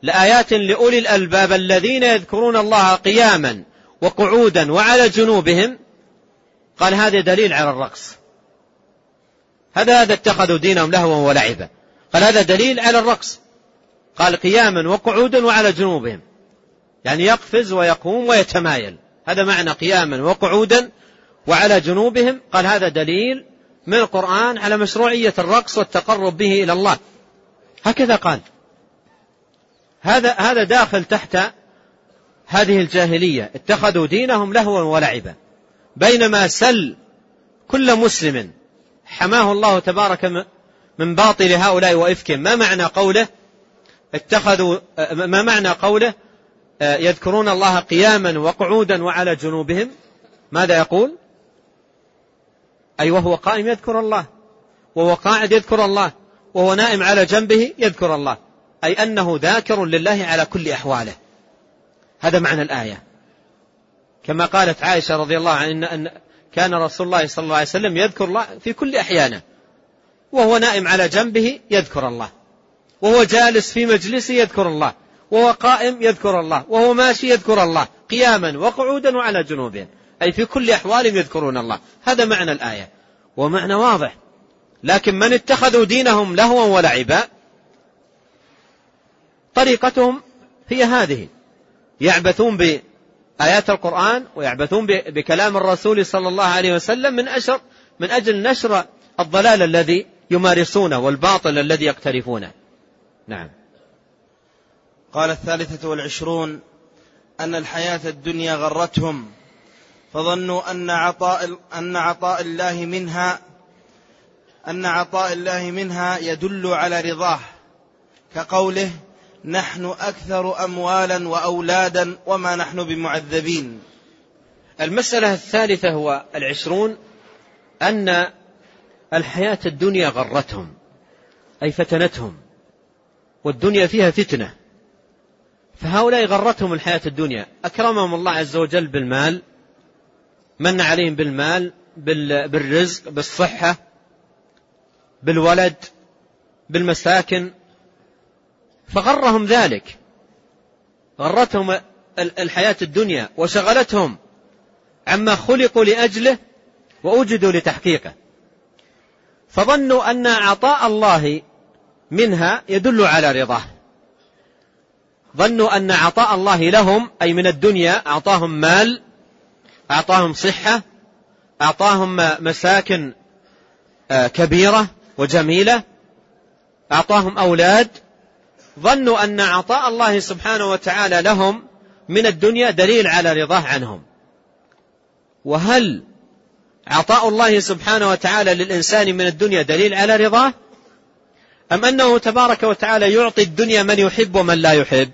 لآيات لأولي الألباب الذين يذكرون الله قياما. وقعودا وعلى جنوبهم قال هذا دليل على الرقص. هذا هذا اتخذوا دينهم لهوا ولعبا. قال هذا دليل على الرقص. قال قياما وقعودا وعلى جنوبهم. يعني يقفز ويقوم ويتمايل. هذا معنى قياما وقعودا وعلى جنوبهم. قال هذا دليل من القرآن على مشروعية الرقص والتقرب به إلى الله. هكذا قال. هذا هذا داخل تحت هذه الجاهلية اتخذوا دينهم لهوا ولعبا. بينما سل كل مسلم حماه الله تبارك من باطل هؤلاء وإفكهم ما معنى قوله اتخذوا ما معنى قوله يذكرون الله قياما وقعودا وعلى جنوبهم؟ ماذا يقول؟ أي وهو قائم يذكر الله. وهو قاعد يذكر الله. وهو نائم على جنبه يذكر الله. أي أنه ذاكر لله على كل أحواله. هذا معنى الآية. كما قالت عائشة رضي الله عنها أن كان رسول الله صلى الله عليه وسلم يذكر الله في كل أحيانه. وهو نائم على جنبه يذكر الله. وهو جالس في مجلسه يذكر الله. وهو قائم يذكر الله. وهو ماشي يذكر الله. قياما وقعودا وعلى جنوبهم. أي في كل أحوالهم يذكرون الله. هذا معنى الآية. ومعنى واضح. لكن من اتخذوا دينهم لهوا ولعبا طريقتهم هي هذه. يعبثون بآيات القرآن ويعبثون بكلام الرسول صلى الله عليه وسلم من أشر من أجل نشر الضلال الذي يمارسونه والباطل الذي يقترفونه. نعم. قال الثالثة والعشرون أن الحياة الدنيا غرتهم فظنوا أن عطاء أن عطاء الله منها أن عطاء الله منها يدل على رضاه كقوله نحن أكثر أموالا وأولادا وما نحن بمعذبين. المسألة الثالثة هو العشرون أن الحياة الدنيا غرتهم أي فتنتهم والدنيا فيها فتنة. فهؤلاء غرتهم الحياة الدنيا. أكرمهم الله عز وجل بالمال من عليهم بالمال بالرزق بالصحة بالولد بالمساكن. فغرهم ذلك. غرتهم الحياة الدنيا وشغلتهم عما خلقوا لأجله وأوجدوا لتحقيقه. فظنوا أن عطاء الله منها يدل على رضاه. ظنوا أن عطاء الله لهم أي من الدنيا أعطاهم مال أعطاهم صحة أعطاهم مساكن آه، كبيرة وجميلة أعطاهم أولاد ظنوا أن عطاء الله سبحانه وتعالى لهم من الدنيا دليل على رضاه عنهم. وهل عطاء الله سبحانه وتعالى للإنسان من الدنيا دليل على رضاه؟ أم أنه تبارك وتعالى يعطي الدنيا من يحب ومن لا يحب؟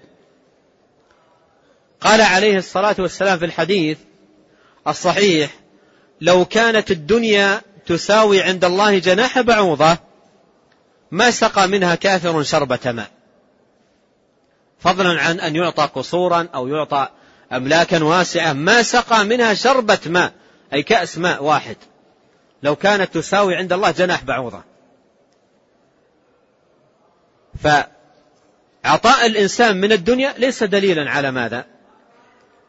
قال عليه الصلاة والسلام في الحديث الصحيح لو كانت الدنيا تساوي عند الله جناح بعوضة ما سقى منها كافر شربة ماء. فضلا عن أن يعطى قصورا أو يعطى أملاكا واسعة. ما سقى منها شربة ماء أي كأس ماء واحد. لو كانت تساوي عند الله جناح بعوضة. فعطاء الإنسان من الدنيا ليس دليلا على ماذا؟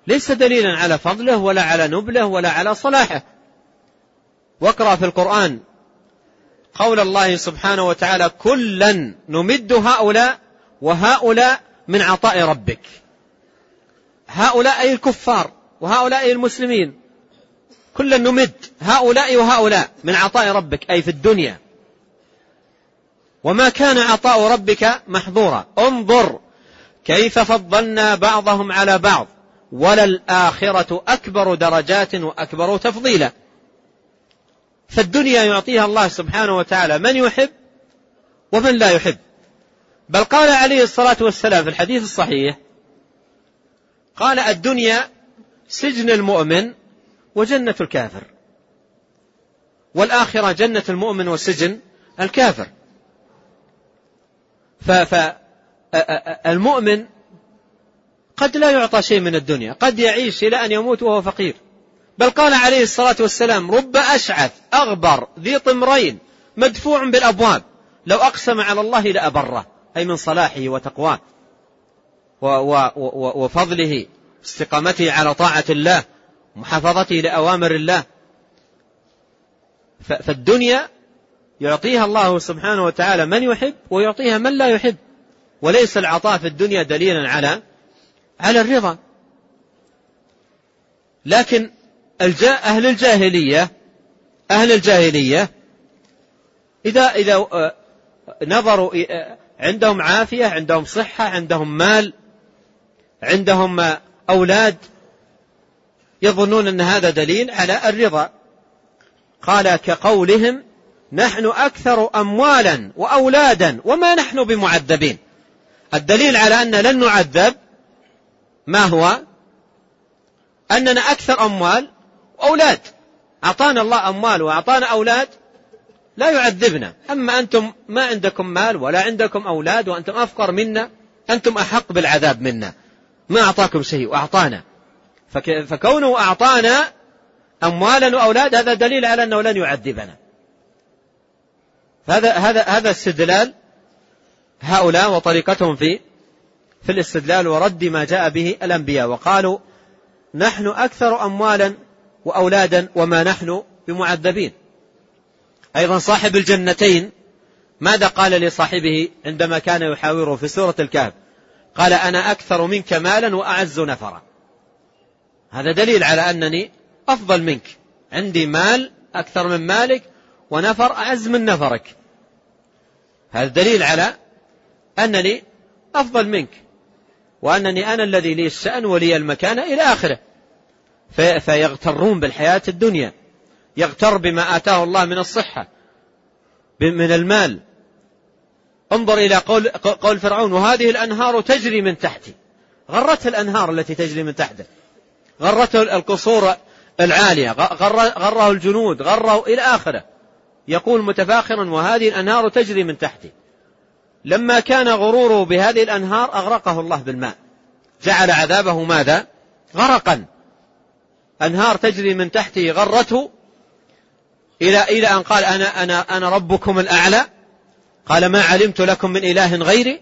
ليس دليلا على فضله ولا على نبله ولا على صلاحه. واقرأ في القرآن قول الله سبحانه وتعالى كلا نمد هؤلاء وهؤلاء من عطاء ربك. هؤلاء أي الكفار وهؤلاء المسلمين كلا نمد. هؤلاء وهؤلاء من عطاء ربك أي في الدنيا. وما كان عطاء ربك محظورا. انظر كيف فضلنا بعضهم على بعض. وللآخرة أكبر درجات وأكبر تفضيلا. فالدنيا يعطيها الله سبحانه وتعالى. من يحب ومن لا يحب. بل قال عليه الصلاة والسلام في الحديث الصحيح قال الدنيا سجن المؤمن وجنة الكافر والآخرة جنة المؤمن وسجن الكافر. فالمؤمن قد لا يعطى شيء من الدنيا قد يعيش إلى أن يموت وهو فقير. بل قال عليه الصلاة والسلام رب أشعث أغبر ذي طمرين مدفوع بالأبواب لو أقسم على الله لأبره. أي من صلاحه وتقواه وفضله استقامته على طاعة الله محافظته لأوامر الله. فالدنيا يعطيها الله سبحانه وتعالى من يحب ويعطيها من لا يحب. وليس العطاء في الدنيا دليلا على على الرضا. لكن أهل الجاهلية أهل الجاهلية إذا إذا آه، نظروا آه، عندهم عافية عندهم صحة عندهم مال عندهم أولاد يظنون أن هذا دليل على الرضا. قال كقولهم نحن أكثر أموالا وأولادا وما نحن بمعذبين. الدليل على أن لن نعذب ما هو؟ أننا أكثر أموال وأولاد. أعطانا الله أموال وأعطانا أولاد لا يعذبنا. أما أنتم ما عندكم مال ولا عندكم أولاد وأنتم أفقر منا أنتم أحق بالعذاب منا. ما أعطاكم شيء وأعطانا. فكونه أعطانا أموالا وأولاد هذا دليل على أنه لن يعذبنا. هذا هذا هذا استدلال هؤلاء وطريقتهم في في الاستدلال ورد ما جاء به الأنبياء وقالوا نحن أكثر أموالا وأولادا وما نحن بمعذبين. أيضا صاحب الجنتين. ماذا قال لصاحبه عندما كان يحاوره في سورة الكهف؟ قال أنا أكثر منك مالا وأعز نفرا. هذا دليل على أنني أفضل منك. عندي مال أكثر من مالك ونفر أعز من نفرك. هذا دليل على أنني أفضل منك وأنني أنا الذي لي الشأن ولي المكانة إلى آخره. فيغترون بالحياة الدنيا. يغتر بما آتاه الله من الصحة من المال. انظر إلى قول, قول فرعون وهذه الأنهار تجري من تحتي. غرته الأنهار التي تجري من تحته. غرته القصور العالية غره الجنود غره إلى آخره. يقول متفاخرا وهذه الأنهار تجري من تحتي. لما كان غروره بهذه الأنهار أغرقه الله بالماء. جعل عذابه ماذا؟ غرقا. أنهار تجري من تحته غرته إلى إلى أن قال أنا أنا أنا ربكم الأعلى. قال ما علمت لكم من إله غيري.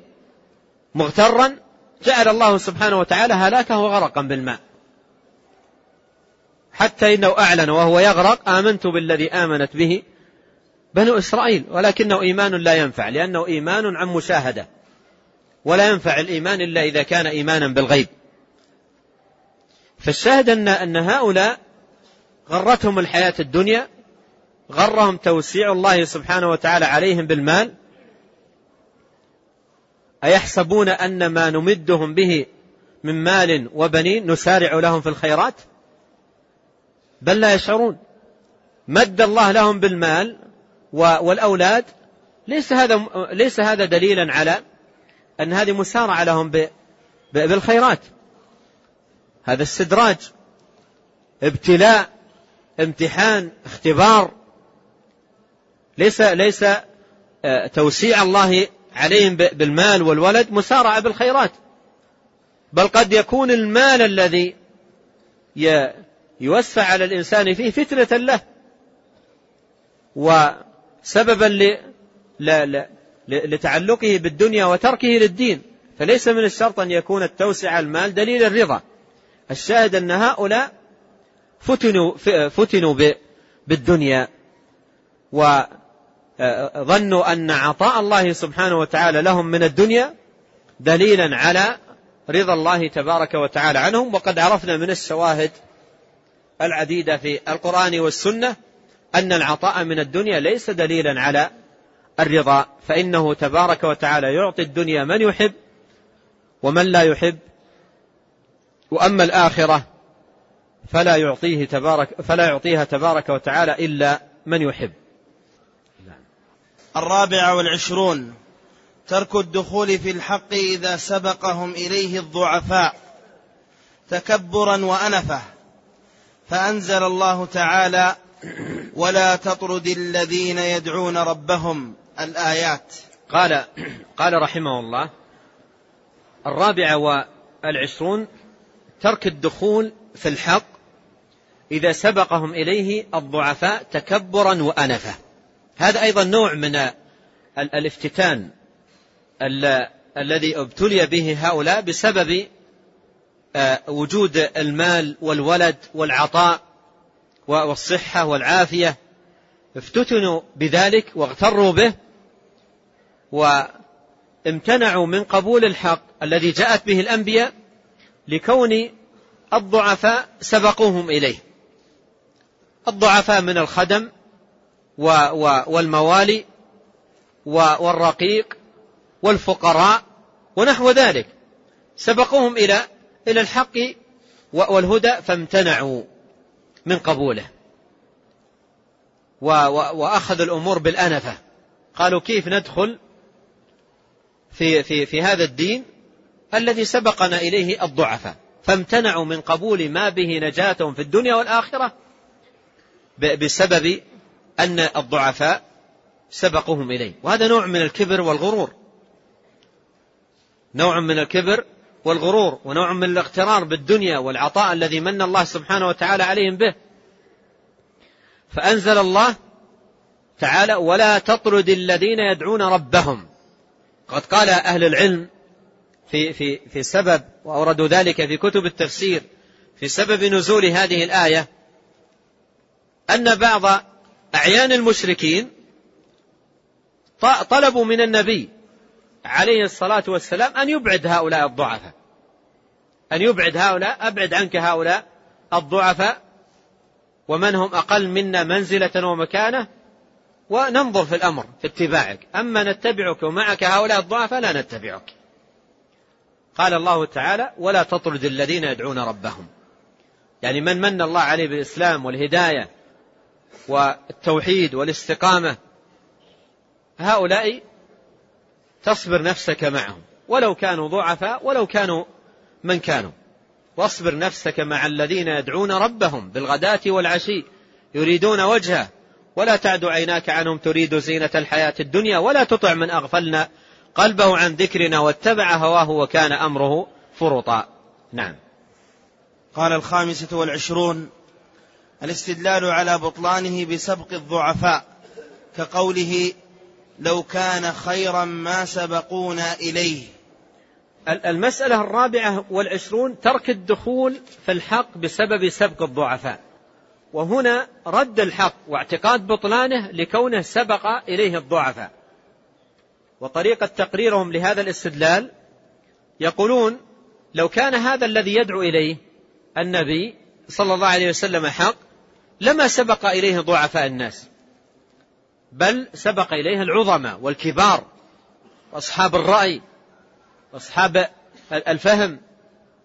مغترا. جعل الله سبحانه وتعالى هلاكه غرقا بالماء. حتى إنه أعلن وهو يغرق. آمنت بالذي آمنت به بنو إسرائيل. ولكنه إيمان لا ينفع. لأنه إيمان عن مشاهدة. ولا ينفع الإيمان إلا إذا كان إيمانا بالغيب. فالشاهد أن, أن هؤلاء غرتهم الحياة الدنيا. غرهم توسيع الله سبحانه وتعالى عليهم بالمال أيحسبون أن ما نمدهم به من مال وبنين نسارع لهم في الخيرات؟ بل لا يشعرون. مد الله لهم بالمال والأولاد ليس هذا ليس هذا دليلا على أن هذه مسارعة لهم بالخيرات. هذا استدراج ابتلاء امتحان اختبار ليس ليس آه، توسيع الله عليهم بالمال والولد مسارعة بالخيرات. بل قد يكون المال الذي يوسع على الإنسان فيه فتنة له. وسببا لتعلقه بالدنيا وتركه للدين. فليس من الشرط أن يكون التوسع المال دليل الرضا. الشاهد أن هؤلاء فتنوا, فتنوا بالدنيا. وظنوا أن عطاء الله سبحانه وتعالى لهم من الدنيا دليلا على رضا الله تبارك وتعالى عنهم وقد عرفنا من الشواهد العديدة في القرآن والسنة أن العطاء من الدنيا ليس دليلا على الرضا فإنه تبارك وتعالى يعطي الدنيا من يحب ومن لا يحب وأما الآخرة فلا يعطيه تبارك فلا يعطيها تبارك وتعالى إلا من يحب. الرابع والعشرون ترك الدخول في الحق إذا سبقهم إليه الضعفاء تكبرا وأنفة. فأنزل الله تعالى ولا تطرد الذين يدعون ربهم الآيات. قال قال رحمه الله الرابع والعشرون ترك الدخول في الحق إذا سبقهم إليه الضعفاء تكبرا وأنفة. هذا أيضا نوع من الافتتان الذي ابتلي به هؤلاء بسبب آه، وجود المال والولد والعطاء والصحة والعافية. افتتنوا بذلك واغتروا به وامتنعوا من قبول الحق الذي جاءت به الأنبياء لكون الضعفاء سبقوهم إليه. الضعفاء من الخدم والموالي والرقيق والفقراء ونحو ذلك. سبقوهم إلى إلى الحق والهدى فامتنعوا من قبوله. وأخذوا الأمور بالأنفة. قالوا كيف ندخل في, في, في هذا الدين الذي سبقنا إليه الضعفاء. فامتنعوا من قبول ما به نجاتهم في الدنيا والآخرة بسبب أن الضعفاء سبقوهم إليه. وهذا نوع من الكبر والغرور. نوع من الكبر والغرور ونوع من الاغترار بالدنيا والعطاء الذي من الله سبحانه وتعالى عليهم به. فأنزل الله تعالى ولا تطرد الذين يدعون ربهم قد قال أهل العلم في, في, في سبب وأوردوا ذلك في كتب التفسير في سبب نزول هذه الآية أن بعض أعيان المشركين طلبوا من النبي عليه الصلاة والسلام أن يبعد هؤلاء الضعفاء. أن يبعد هؤلاء أبعد عنك هؤلاء الضعفاء. ومن هم أقل منا منزلة ومكانة؟ وننظر في الأمر في اتباعك. أما نتبعك ومعك هؤلاء الضعفاء لا نتبعك. قال الله تعالى ولا تطرد الذين يدعون ربهم. يعني من من الله عليه بالإسلام والهداية والتوحيد والاستقامة هؤلاء تصبر نفسك معهم ولو كانوا ضعفاء ولو كانوا من كانوا. واصبر نفسك مع الذين يدعون ربهم بالغداة والعشي يريدون وجهه. ولا تعد عيناك عنهم تريد زينة الحياة الدنيا ولا تطع من أغفلنا قلبه عن ذكرنا واتبع هواه وكان أمره فرطا نعم. قال الخامسة والعشرون الاستدلال على بطلانه بسبق الضعفاء كقوله لو كان خيرا ما سبقونا إليه. المسألة الرابعة والعشرون ترك الدخول في الحق بسبب سبق الضعفاء. وهنا رد الحق واعتقاد بطلانه لكونه سبق إليه الضعفاء. وطريقة تقريرهم لهذا الاستدلال يقولون لو كان هذا الذي يدعو إليه النبي صلى الله عليه وسلم حق لما سبق إليه ضعفاء الناس. بل سبق إليه العظماء والكبار وأصحاب الرأي وأصحاب الفهم.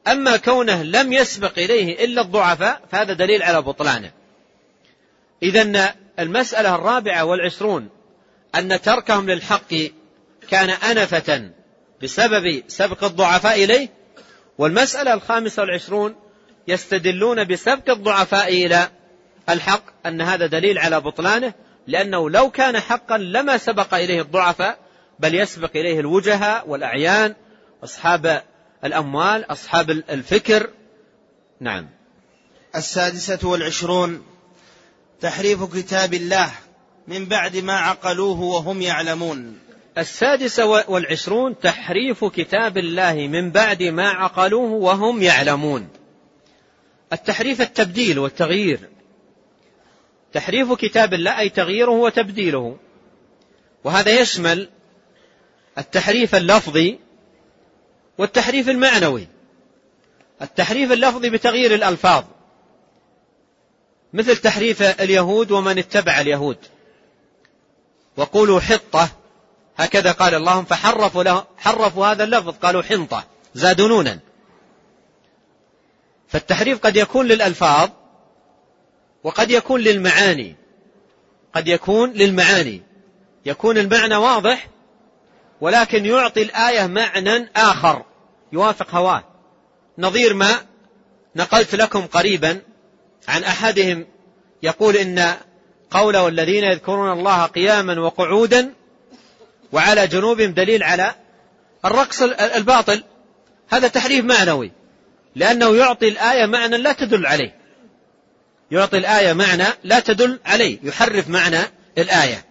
أما كونه لم يسبق إليه إلا الضعفاء فهذا دليل على بطلانه. إذا المسألة الرابعة والعشرون أن تركهم للحق كان أنفة بسبب سبق الضعفاء إليه. والمسألة الخامسة والعشرون يستدلون بسبق الضعفاء إلى الحق أن هذا دليل على بطلانه لأنه لو كان حقا لما سبق إليه الضعفاء بل يسبق إليه الوجهاء والأعيان أصحاب الأموال أصحاب الفكر. نعم. السادسة والعشرون تحريف كتاب الله من بعد ما عقلوه وهم يعلمون. السادسة والعشرون تحريف كتاب الله من بعد ما عقلوه وهم يعلمون. التحريف التبديل والتغيير. تحريف كتاب الله أي تغييره وتبديله. وهذا يشمل التحريف اللفظي والتحريف المعنوي. التحريف اللفظي بتغيير الألفاظ. مثل تحريف اليهود ومن اتبع اليهود. وقولوا حطة. هكذا قال اللهم فحرفوا له حرفوا هذا اللفظ. قالوا حنطة. زادوا نونا فالتحريف قد يكون للألفاظ وقد يكون للمعاني. قد يكون للمعاني. يكون المعنى واضح ولكن يعطي الآية معنى آخر. يوافق هواه. نظير ما نقلت لكم قريبا عن أحدهم يقول إن قوله الذين يذكرون الله قياما وقعودا وعلى جنوبهم دليل على الرقص الباطل. هذا تحريف معنوي. لأنه يعطي الآية معنى لا تدل عليه. يعطي الآية معنى لا تدل عليه. يحرف معنى الآية.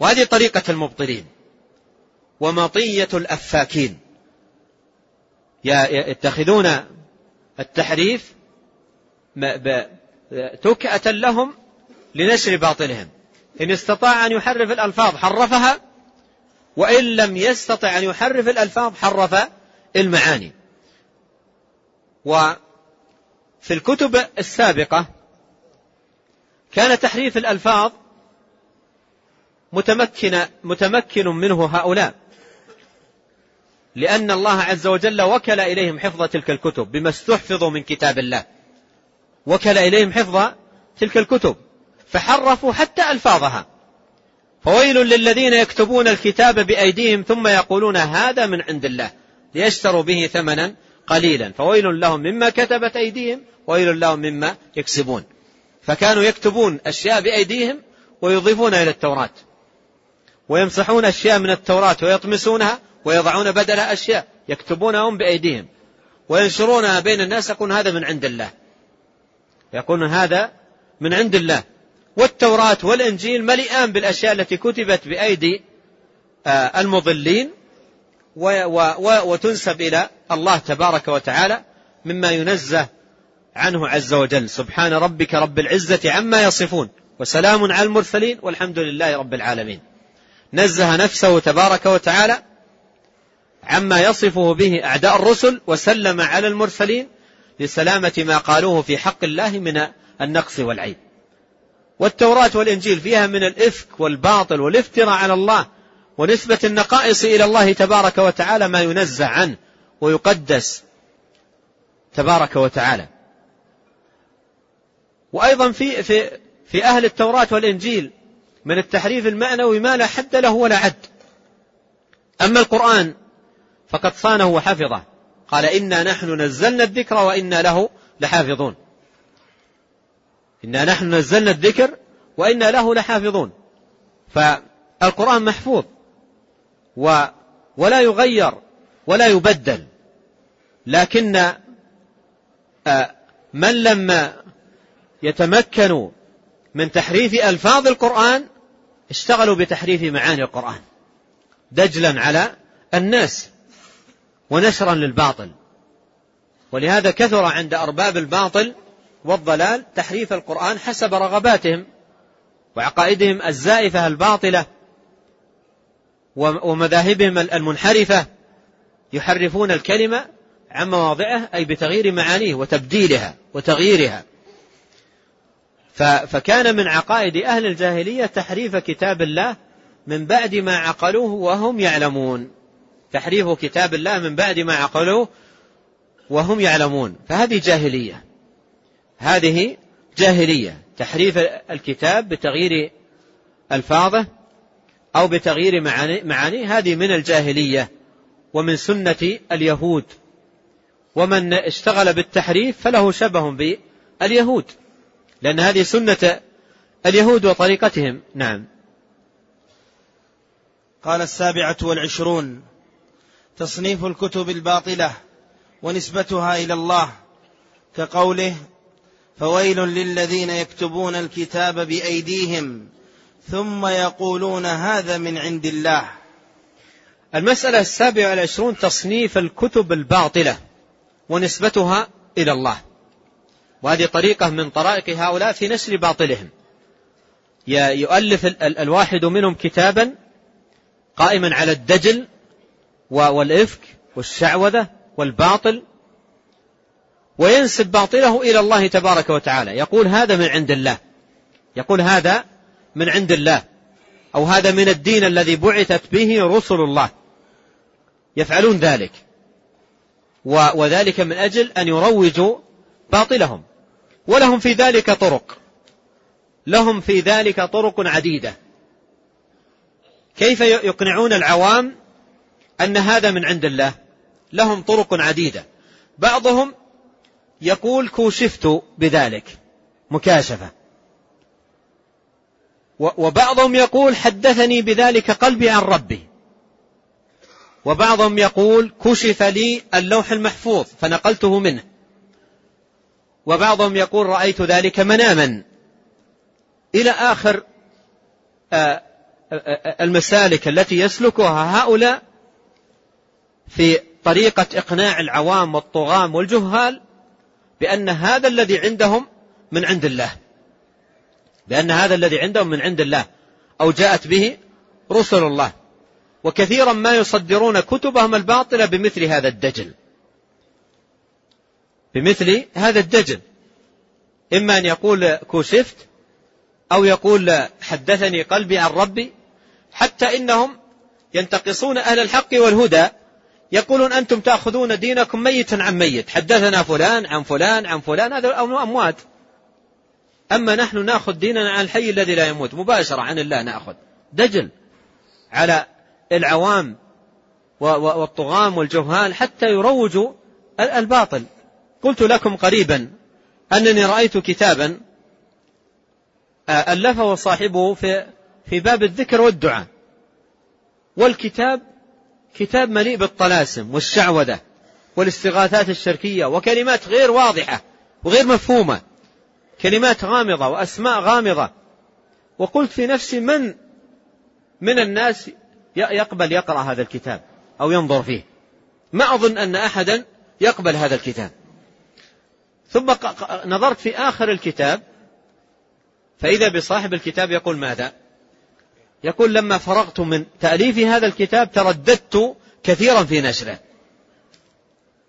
وهذه طريقة المبطلين. ومطية الأفاكين. يتخذون التحريف تكأة لهم لنشر باطلهم. إن استطاع أن يحرف الألفاظ حرفها وإن لم يستطع أن يحرف الألفاظ حرف المعاني. وفي الكتب السابقة كان تحريف الألفاظ متمكن متمكن منه هؤلاء. لأن الله عز وجل وكل إليهم حفظ تلك الكتب بما استحفظوا من كتاب الله. وكل إليهم حفظ تلك الكتب. فحرفوا حتى ألفاظها. فويل للذين يكتبون الكتاب بأيديهم ثم يقولون هذا من عند الله. ليشتروا به ثمنا قليلا. فويل لهم مما كتبت أيديهم ويل لهم مما يكسبون. فكانوا يكتبون أشياء بأيديهم ويضيفون إلى التوراة. ويمسحون أشياء من التوراة ويطمسونها ويضعون بدلها أشياء يكتبونهم بأيديهم. وينشرونها بين الناس يقول هذا من عند الله. يقولون هذا من عند الله. والتوراة والإنجيل مليئان بالأشياء التي كتبت بأيدي آه، المضلين وتنسب إلى الله تبارك وتعالى مما ينزه عنه عز وجل. سبحان ربك رب العزة عما يصفون وسلام على المرسلين والحمد لله رب العالمين. نزه نفسه تبارك وتعالى عما يصفه به أعداء الرسل وسلم على المرسلين لسلامة ما قالوه في حق الله من النقص والعيب. والتوراة والإنجيل فيها من الإفك والباطل والافتراء على الله ونسبة النقائص إلى الله تبارك وتعالى ما ينزع عنه ويقدس تبارك وتعالى. وأيضا في, في, في أهل التوراة والإنجيل من التحريف المعنوي ما لا حد له ولا عد. أما القرآن فقد صانه وحفظه. قال إنا نحن نزلنا الذكر وإنا له لحافظون. إنا نحن نزلنا الذكر وإنا له لحافظون. فالقرآن محفوظ. و ولا يغير ولا يبدل. لكن آه، من لم يتمكنوا من تحريف ألفاظ القرآن اشتغلوا بتحريف معاني القرآن. دجلا على الناس ونشرا للباطل. ولهذا كثر عند أرباب الباطل والضلال تحريف القرآن حسب رغباتهم وعقائدهم الزائفة الباطلة. ومذاهبهم المنحرفة يحرفون الكلمة عن مواضعه أي بتغيير معانيه وتبديلها وتغييرها. فكان من عقائد أهل الجاهلية تحريف كتاب الله من بعد ما عقلوه وهم يعلمون. تحريف كتاب الله من بعد ما عقلوه وهم يعلمون. فهذه جاهلية. هذه جاهلية. تحريف الكتاب بتغيير ألفاظه أو بتغيير معاني, معاني هذه من الجاهلية ومن سنة اليهود. ومن اشتغل بالتحريف فله شبه باليهود. لأن هذه سنة اليهود وطريقتهم. نعم. قال السابعة والعشرون تصنيف الكتب الباطلة ونسبتها إلى الله كقوله فويل للذين يكتبون الكتاب بأيديهم ثم يقولون هذا من عند الله. المسألة السابعة والعشرون تصنيف الكتب الباطلة ونسبتها إلى الله. وهذه طريقة من طرائق هؤلاء في نشر باطلهم. يؤلف الواحد منهم كتابا قائما على الدجل والإفك والشعوذة والباطل وينسب باطله إلى الله تبارك وتعالى. يقول هذا من عند الله. يقول هذا من عند الله. أو هذا من الدين الذي بعثت به رسل الله. يفعلون ذلك. وذلك من أجل أن يروجوا باطلهم. ولهم في ذلك طرق. لهم في ذلك طرق عديدة. كيف يقنعون العوام أن هذا من عند الله؟ لهم طرق عديدة. بعضهم يقول كوشفت بذلك. مكاشفة. وبعضهم يقول حدثني بذلك قلبي عن ربي. وبعضهم يقول كشف لي اللوح المحفوظ فنقلته منه. وبعضهم يقول رأيت ذلك مناما. إلى آخر آه، آه، آه، المسالك التي يسلكها هؤلاء في طريقة إقناع العوام والطغام والجهال بأن هذا الذي عندهم من عند الله. بأن هذا الذي عندهم من عند الله أو جاءت به رسل الله. وكثيرا ما يصدرون كتبهم الباطلة بمثل هذا الدجل. بمثل هذا الدجل. إما أن يقول كوشفت أو يقول حدثني قلبي عن ربي حتى إنهم ينتقصون أهل الحق والهدى يقولون أنتم تأخذون دينكم ميتا عن ميت. حدثنا فلان عن فلان عن فلان هذا أموات. أما نحن نأخذ ديننا عن الحي الذي لا يموت. مباشرة عن الله نأخذ. دجل على العوام والطغام والجهال حتى يروجوا الباطل. قلت لكم قريبا أنني رأيت كتابا ألفه صاحبه في في باب الذكر والدعاء. والكتاب كتاب مليء بالطلاسم والشعوذة والاستغاثات الشركية وكلمات غير واضحة وغير مفهومة. كلمات غامضة وأسماء غامضة. وقلت في نفسي من من الناس يقبل يقرأ هذا الكتاب أو ينظر فيه؟ ما أظن أن أحدا يقبل هذا الكتاب. ثم نظرت في آخر الكتاب فإذا بصاحب الكتاب يقول ماذا؟ يقول لما فرغت من تأليف هذا الكتاب ترددت كثيرا في نشره.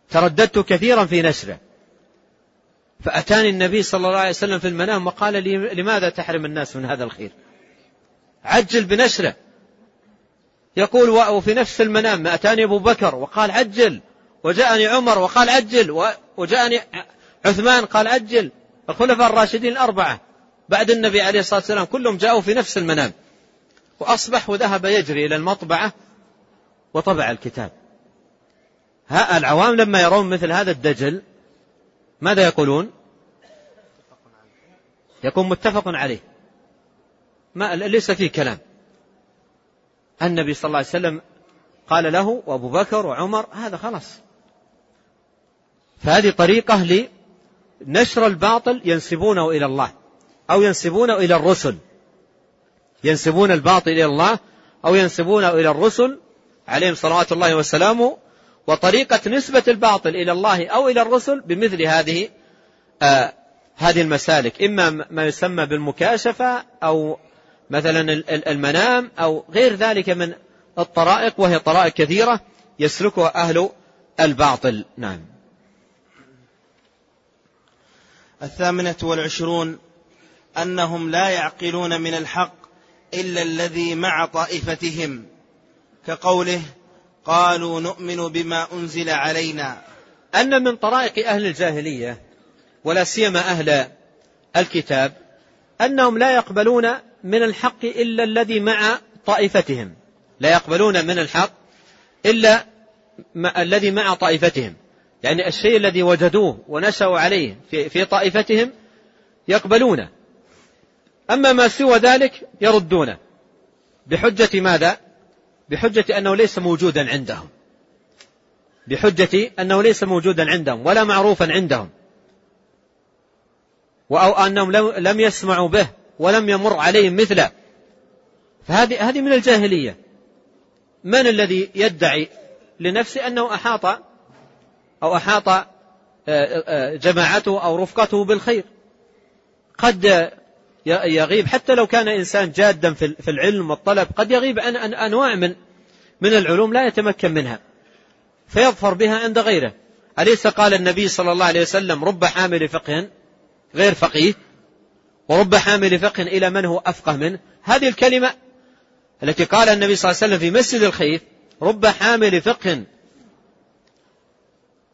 ترددت كثيرا في نشره. فأتاني النبي صلى الله عليه وسلم في المنام وقال لي لماذا تحرم الناس من هذا الخير؟ عجل بنشره. يقول وفي نفس المنام أتاني أبو بكر وقال عجل وجاءني عمر وقال عجل وجاءني عثمان قال عجل الخلفاء الراشدين الأربعة بعد النبي عليه الصلاة والسلام كلهم جاءوا في نفس المنام. وأصبح وذهب يجري إلى المطبعة وطبع الكتاب. ها العوام لما يرون مثل هذا الدجل ماذا يقولون؟ يكون متفق عليه. ما ليس فيه كلام. النبي صلى الله عليه وسلم قال له وأبو بكر وعمر هذا خلاص. فهذه طريقة لنشر الباطل ينسبونه إلى الله أو ينسبونه إلى الرسل. ينسبون الباطل إلى الله أو ينسبونه إلى الرسل عليهم صلوات الله وسلامه وطريقة نسبة الباطل إلى الله أو إلى الرسل بمثل هذه آه هذه المسالك. إما ما يسمى بالمكاشفة أو مثلا المنام أو غير ذلك من الطرائق وهي طرائق كثيرة يسلكها أهل الباطل. نعم. الثامنة والعشرون أنهم لا يعقلون من الحق إلا الذي مع طائفتهم كقوله قالوا نؤمن بما أنزل علينا. أن من طرائق أهل الجاهلية ولا سيما أهل الكتاب أنهم لا يقبلون من الحق إلا الذي مع طائفتهم. لا يقبلون من الحق إلا الذي مع طائفتهم. يعني الشيء الذي وجدوه ونشأوا عليه في, في طائفتهم يقبلونه. أما ما سوى ذلك يردونه. بحجة ماذا؟ بحجة أنه ليس موجودا عندهم. بحجة أنه ليس موجودا عندهم ولا معروفا عندهم. أو أنهم لم يسمعوا به ولم يمر عليهم مثله. فهذه هذه من الجاهلية. من الذي يدعي لنفسه أنه أحاط أو أحاط آه، آه، جماعته أو رفقته بالخير؟ قد يغيب. حتى لو كان إنسان جادا في العلم والطلب قد يغيب عن أنواع من من العلوم لا يتمكن منها. فيظفر بها عند غيره. أليس قال النبي صلى الله عليه وسلم رب حامل فقه غير فقيه ورب حامل فقه إلى من هو أفقه منه هذه الكلمة التي قال النبي صلى الله عليه وسلم في مسجد الخيف رب حامل فقه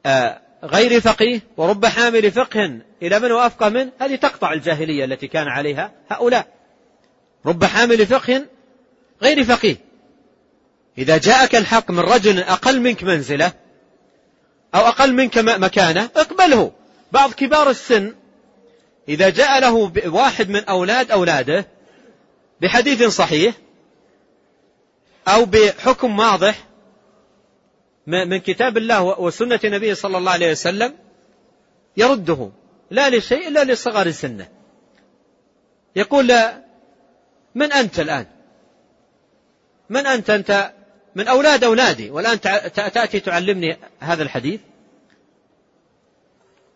آه، غير فقيه ورب حامل فقه إلى من هو أفقه منه هذه تقطع الجاهلية التي كان عليها هؤلاء. رب حامل فقه غير فقيه. إذا جاءك الحق من رجل أقل منك منزلة أو أقل منك مكانة اقبله. بعض كبار السن إذا جاء له واحد من أولاد أولاده بحديث صحيح أو بحكم واضح من كتاب الله وسنة النبي صلى الله عليه وسلم يرده. لا لشيء إلا لصغر سنه. يقول من أنت الآن؟ من أنت؟ أنت من أولاد أولادي. والآن تأتي تعلمني هذا الحديث.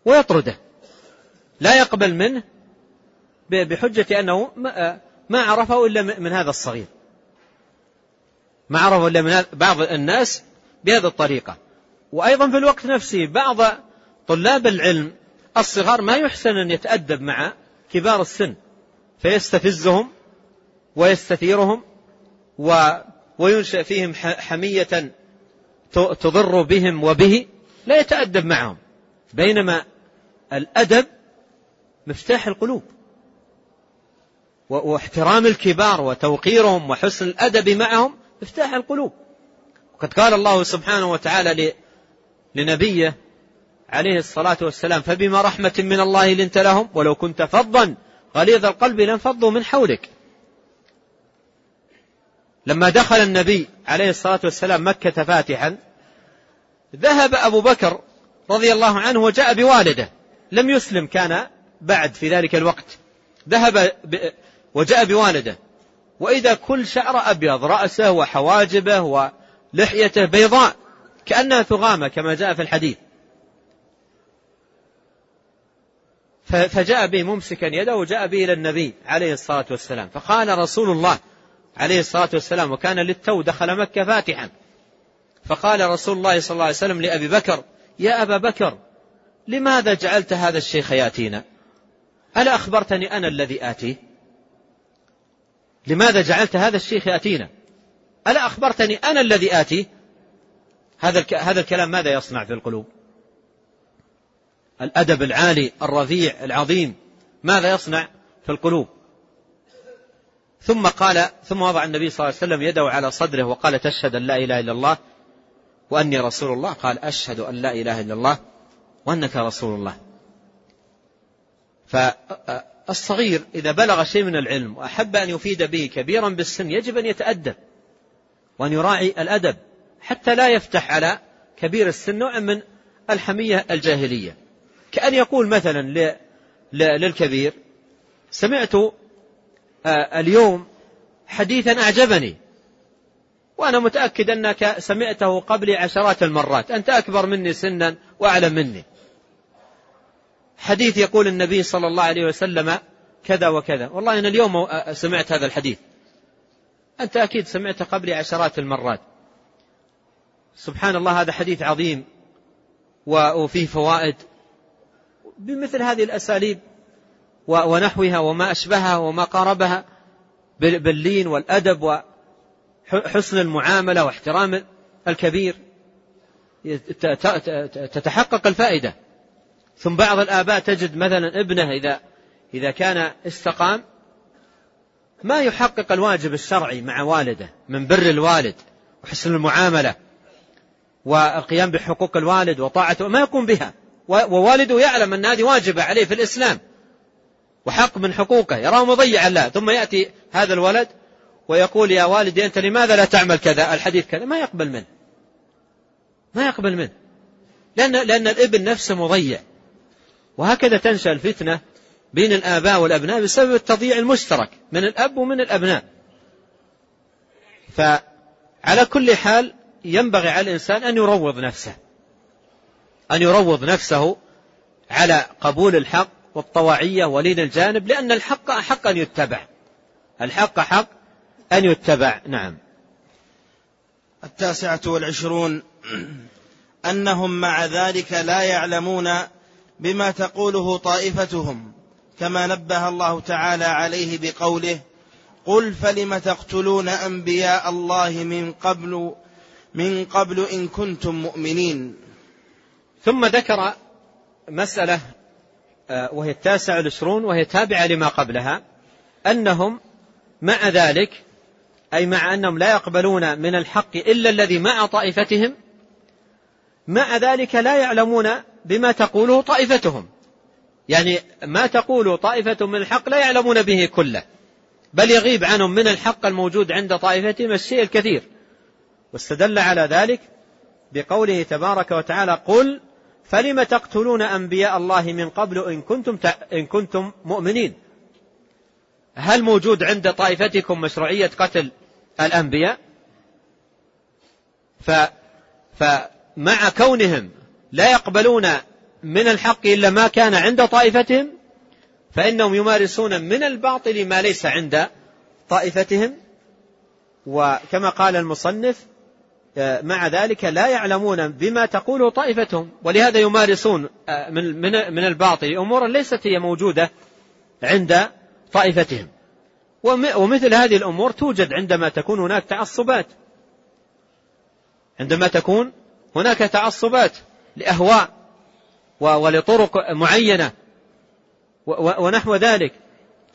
ويطرده. لا يقبل منه بحجة أنه ما عرفه إلا من هذا الصغير. ما عرفه إلا من بعض الناس بهذه الطريقة. وأيضا في الوقت نفسه بعض طلاب العلم الصغار ما يحسن أن يتأدب مع كبار السن فيستفزهم ويستثيرهم وينشأ فيهم حمية تضر بهم وبه لا يتأدب معهم. بينما الأدب مفتاح القلوب. واحترام الكبار وتوقيرهم وحسن الأدب معهم مفتاح القلوب. وقد قال الله سبحانه وتعالى لنبيه عليه الصلاة والسلام فبما رحمة من الله لنت لهم ولو كنت فظا غليظ القلب لانفضوا من حولك. لما دخل النبي عليه الصلاة والسلام مكة فاتحا ذهب أبو بكر رضي الله عنه وجاء بوالده لم يسلم كان بعد في ذلك الوقت ذهب وجاء بوالده وإذا كل شعر أبيض رأسه وحواجبه ولحيته بيضاء كأنها ثغامة كما جاء في الحديث. فجاء به ممسكا يده وجاء به إلى النبي عليه الصلاة والسلام. فقال رسول الله عليه الصلاة والسلام وكان للتو دخل مكة فاتحا. فقال رسول الله صلى الله عليه وسلم لأبي بكر يا أبا بكر لماذا جعلت هذا الشيخ يأتينا؟ ألا أخبرتني أنا الذي آتيه؟ لماذا جعلت هذا الشيخ يأتينا؟ ألا أخبرتني أنا الذي آتي؟ هذا هذا الكلام ماذا يصنع في القلوب؟ الأدب العالي الرفيع العظيم ماذا يصنع في القلوب؟ ثم قال ثم وضع النبي صلى الله عليه وسلم يده على صدره وقال تشهد أن لا إله إلا الله؟ وأني رسول الله؟ قال أشهد أن لا إله إلا الله وأنك رسول الله. فالصغير إذا بلغ شيء من العلم وأحب أن يفيد به كبيرا بالسن يجب أن يتأدب. وأن يراعي الأدب حتى لا يفتح على كبير السن نوع من الحمية الجاهلية. كأن يقول مثلا للكبير سمعت آه، اليوم حديثا أعجبني وأنا متأكد أنك سمعته قبل عشرات المرات أنت أكبر مني سنا وأعلم مني. حديث يقول النبي صلى الله عليه وسلم كذا وكذا. والله أنا اليوم سمعت هذا الحديث. أنت أكيد سمعته قبل عشرات المرات. سبحان الله هذا حديث عظيم وفيه فوائد. بمثل هذه الأساليب ونحوها وما أشبهها وما قاربها باللين والأدب وحسن المعاملة واحترام الكبير تتحقق الفائدة. ثم بعض الآباء تجد مثلا ابنه إذا إذا كان استقام ما يحقق الواجب الشرعي مع والده من بر الوالد وحسن المعاملة والقيام بحقوق الوالد وطاعته ما يقوم بها. ووالده يعلم أن هذه واجبة عليه في الإسلام وحق من حقوقه يراه مضيعا له ثم يأتي هذا الولد ويقول يا والدي أنت لماذا لا تعمل كذا؟ الحديث كذا. ما يقبل منه. ما يقبل منه. لأن, لأن الابن نفسه مضيع. وهكذا تنشأ الفتنة بين الآباء والأبناء بسبب التضييع المشترك من الأب ومن الأبناء. فعلى كل حال ينبغي على الإنسان أن يروض نفسه أن يروض نفسه على قبول الحق والطواعية ولين الجانب لأن الحق أحق أن يتبع. الحق حق أن يتبع نعم. التاسعة والعشرون أنهم مع ذلك لا يعلمون بما تقوله طائفتهم. كما نبه الله تعالى عليه بقوله قل فلم تقتلون أنبياء الله من قبل من قبل إن كنتم مؤمنين. ثم ذكر مسألة آه، وهي التاسع والعشرون وهي تابعة لما قبلها أنهم مع ذلك أي مع أنهم لا يقبلون من الحق إلا الذي مع طائفتهم مع ذلك لا يعلمون بما تقوله طائفتهم. يعني ما تقول طائفة من الحق لا يعلمون به كله بل يغيب عنهم من الحق الموجود عند طائفتهم الشيء الكثير. واستدل على ذلك بقوله تبارك وتعالى قل فلم تقتلون أنبياء الله من قبل إن كنتم, إن كنتم مؤمنين؟ هل موجود عند طائفتكم مشروعية قتل الأنبياء؟ ف فمع كونهم لا يقبلون من الحق إلا ما كان عند طائفتهم فإنهم يمارسون من الباطل ما ليس عند طائفتهم. وكما قال المصنف آه، مع ذلك لا يعلمون بما تقوله طائفتهم. ولهذا يمارسون آه، من من الباطل أمورا ليست هي موجودة عند طائفتهم. ومثل هذه الأمور توجد عندما تكون هناك تعصبات. عندما تكون هناك تعصبات لأهواء ولطرق معينة. ونحو ذلك.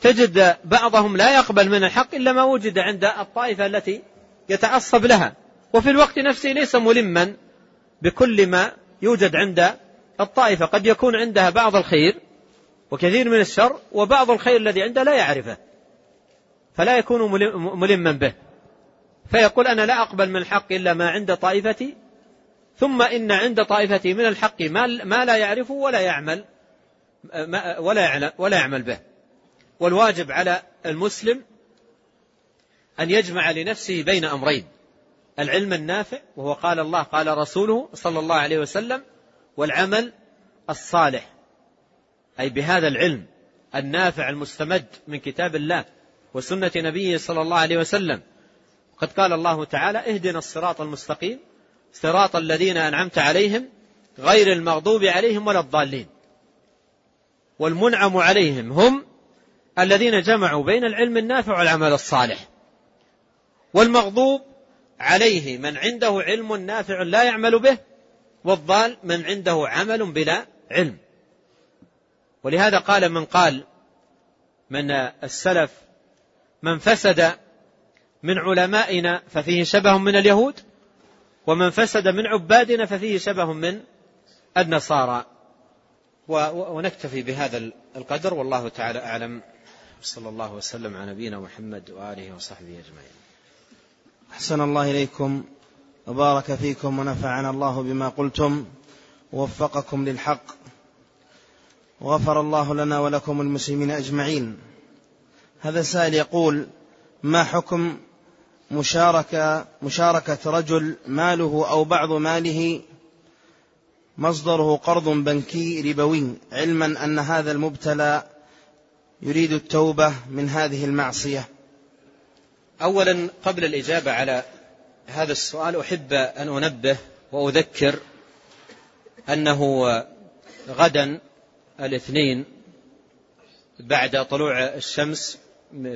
تجد بعضهم لا يقبل من الحق إلا ما وجد عند الطائفة التي يتعصب لها. وفي الوقت نفسه ليس ملما بكل ما يوجد عند الطائفة. قد يكون عندها بعض الخير وكثير من الشر وبعض الخير الذي عنده لا يعرفه. فلا يكون ملما به. فيقول أنا لا أقبل من الحق إلا ما عند طائفتي ثم إن عند طائفتي من الحق ما لا يعرفه ولا يعمل ولا يعمل, ولا يعمل به. والواجب على المسلم أن يجمع لنفسه بين أمرين. العلم النافع وهو قال الله قال رسوله صلى الله عليه وسلم والعمل الصالح. أي بهذا العلم النافع المستمد من كتاب الله وسنة نبيه صلى الله عليه وسلم. قد قال الله تعالى اهدنا الصراط المستقيم. صراط الذين أنعمت عليهم غير المغضوب عليهم ولا الضالين. والمنعم عليهم هم الذين جمعوا بين العلم النافع والعمل الصالح. والمغضوب عليه من عنده علم نافع لا يعمل به والضال من عنده عمل بلا علم. ولهذا قال من قال من السلف من فسد من علمائنا ففيه شبه من اليهود ومن فسد من عبادنا ففيه شبه من النصارى. ونكتفي بهذا القدر والله تعالى أعلم. صلى الله وسلم على نبينا محمد وآله وصحبه أجمعين. أحسن الله إليكم وبارك فيكم ونفعنا الله بما قلتم ووفقكم للحق. وغفر الله لنا ولكم المسلمين أجمعين. هذا سائل يقول ما حكم مشاركة مشاركة رجل ماله أو بعض ماله مصدره قرض بنكي ربوي. علما أن هذا المبتلى يريد التوبة من هذه المعصية. أولا قبل الإجابة على هذا السؤال أحب أن أنبه وأذكر أنه غدا الاثنين بعد طلوع الشمس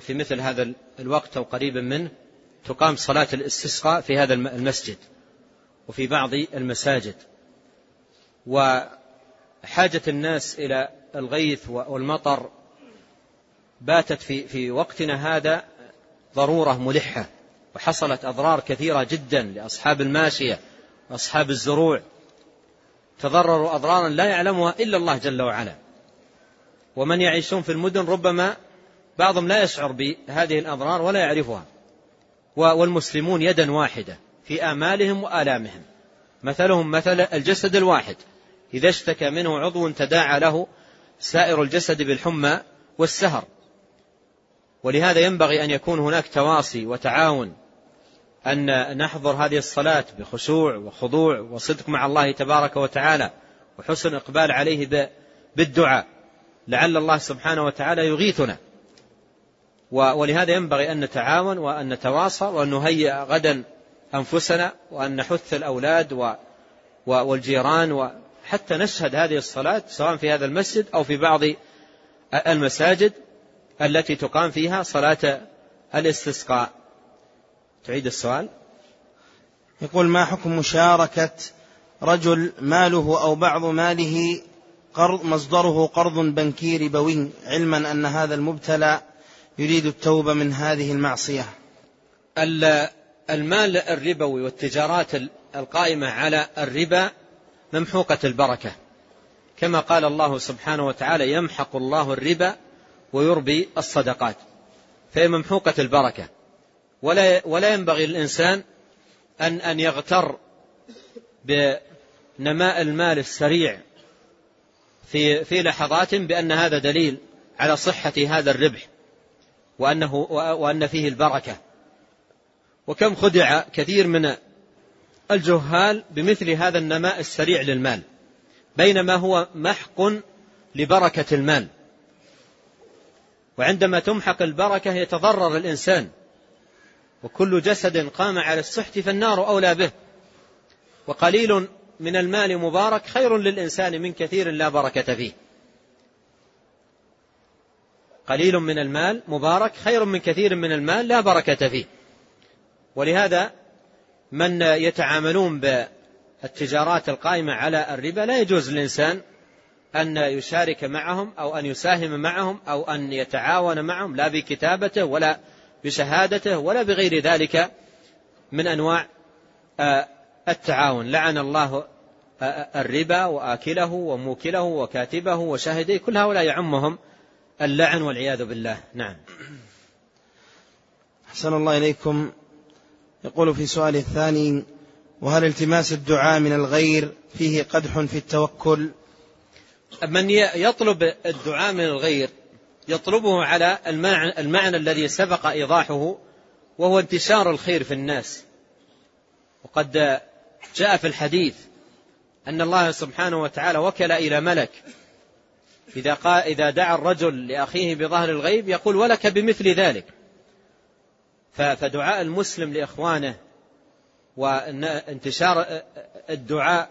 في مثل هذا الوقت أو قريبا منه تقام صلاة الاستسقاء في هذا المسجد وفي بعض المساجد. وحاجة الناس إلى الغيث والمطر باتت في في وقتنا هذا ضرورة ملحة وحصلت أضرار كثيرة جدا لأصحاب الماشية وأصحاب الزروع. تضرروا أضرارا لا يعلمها إلا الله جل وعلا. ومن يعيشون في المدن ربما بعضهم لا يشعر بهذه الأضرار ولا يعرفها. والمسلمون يدا واحدة في آمالهم وآلامهم. مثلهم مثل الجسد الواحد. إذا اشتكى منه عضو تداعى له سائر الجسد بالحمى والسهر. ولهذا ينبغي أن يكون هناك تواصي وتعاون. أن نحضر هذه الصلاة بخشوع وخضوع وصدق مع الله تبارك وتعالى وحسن إقبال عليه بالدعاء. لعل الله سبحانه وتعالى يغيثنا. ولهذا ينبغي أن نتعاون وأن نتواصى وأن نهيئ غدا أنفسنا وأن نحث الأولاد والجيران وحتى نشهد هذه الصلاة سواء في هذا المسجد أو في بعض المساجد التي تقام فيها صلاة الاستسقاء. تعيد السؤال. يقول ما حكم مشاركة رجل ماله أو بعض ماله قرض مصدره قرض بنكي ربوي علما أن هذا المبتلى يريد التوبة من هذه المعصية. المال الربوي والتجارات القائمة على الربا ممحوقة البركة. كما قال الله سبحانه وتعالى يمحق الله الربا ويربي الصدقات. فهي ممحوقة البركة. ولا ولا ينبغي للإنسان أن أن يغتر بنماء المال السريع في في لحظات بأن هذا دليل على صحة هذا الربح. وأنه وأن فيه البركة. وكم خدع كثير من الجهال بمثل هذا النماء السريع للمال. بينما هو محق لبركة المال. وعندما تمحق البركة يتضرر الإنسان. وكل جسد قام على السحت فالنار أولى به. وقليل من المال مبارك خير للإنسان من كثير لا بركة فيه. قليل من المال مبارك خير من كثير من المال لا بركة فيه. ولهذا من يتعاملون بالتجارات القائمة على الربا لا يجوز للإنسان أن يشارك معهم أو أن يساهم معهم أو أن يتعاون معهم لا بكتابته ولا بشهادته ولا بغير ذلك من أنواع آه، التعاون. لعن الله آه، الربا وآكله وموكله وكاتبه وشاهديه كل هؤلاء يعمهم اللعن والعياذ بالله. نعم. أحسن الله إليكم. يقول في سؤال الثاني وهل التماس الدعاء من الغير فيه قدح في التوكل؟ من يطلب الدعاء من الغير يطلبه على المعنى, المعنى الذي سبق إيضاحه وهو انتشار الخير في الناس. وقد جاء في الحديث أن الله سبحانه وتعالى وكل إلى ملك. إذا, قال إذا دعا الرجل لأخيه بظهر الغيب يقول ولك بمثل ذلك. فدعاء المسلم لإخوانه وإنتشار الدعاء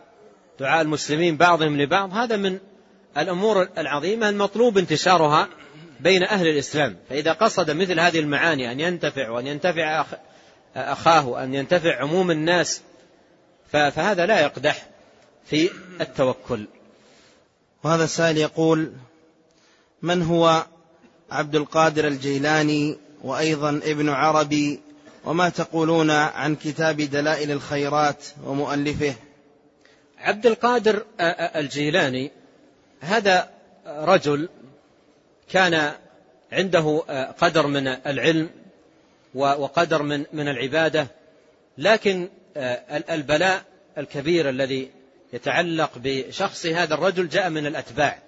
دعاء المسلمين بعضهم لبعض هذا من الأمور العظيمة المطلوب انتشارها بين أهل الإسلام. فإذا قصد مثل هذه المعاني أن ينتفع وأن ينتفع أخاه وأن ينتفع عموم الناس فهذا لا يقدح في التوكل. وهذا السائل يقول من هو عبد القادر الجيلاني وأيضا ابن عربي؟ وما تقولون عن كتاب دلائل الخيرات ومؤلفه؟ عبد القادر الجيلاني هذا رجل كان عنده قدر من العلم وقدر من من العبادة لكن البلاء الكبير الذي يتعلق بشخص هذا الرجل جاء من الأتباع.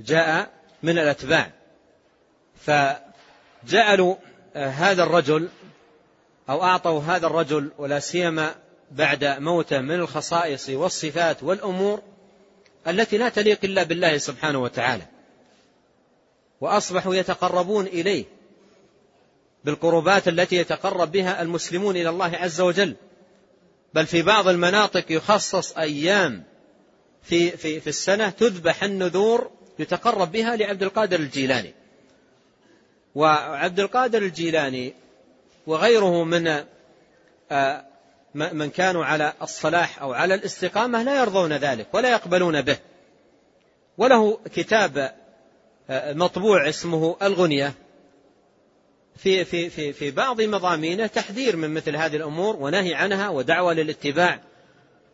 جاء من الأتباع. فجعلوا هذا الرجل أو أعطوا هذا الرجل ولا سيما بعد موته من الخصائص والصفات والأمور التي لا تليق إلا بالله سبحانه وتعالى. وأصبحوا يتقربون إليه بالقربات التي يتقرب بها المسلمون إلى الله عز وجل. بل في بعض المناطق يخصص أيام في, في, في السنة تذبح النذور يتقرب بها لعبد القادر الجيلاني. وعبد القادر الجيلاني وغيره من آه، من كانوا على الصلاح أو على الاستقامة لا يرضون ذلك ولا يقبلون به. وله كتاب آه، مطبوع اسمه الغنية. في في في في بعض مضامينه تحذير من مثل هذه الأمور ونهي عنها ودعوة للاتباع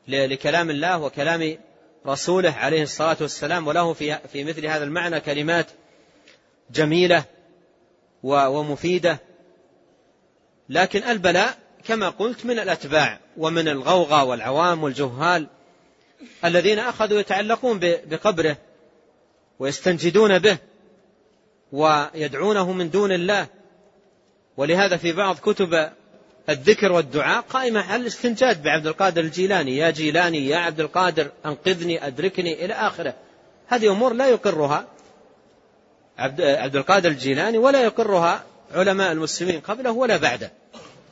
لكلام الله وكلام رسوله عليه الصلاة والسلام وله في في مثل هذا المعنى كلمات جميلة ومفيدة. لكن البلاء كما قلت من الأتباع ومن الغوغى والعوام والجهال الذين أخذوا يتعلقون بقبره ويستنجدون به ويدعونه من دون الله. ولهذا في بعض كتب الذكر والدعاء قائمة على الاستنجاد بعبد القادر الجيلاني. يا جيلاني يا عبد القادر أنقذني أدركني إلى آخره. هذه أمور لا يقرها عبد القادر الجيلاني ولا يقرها علماء المسلمين قبله ولا بعده.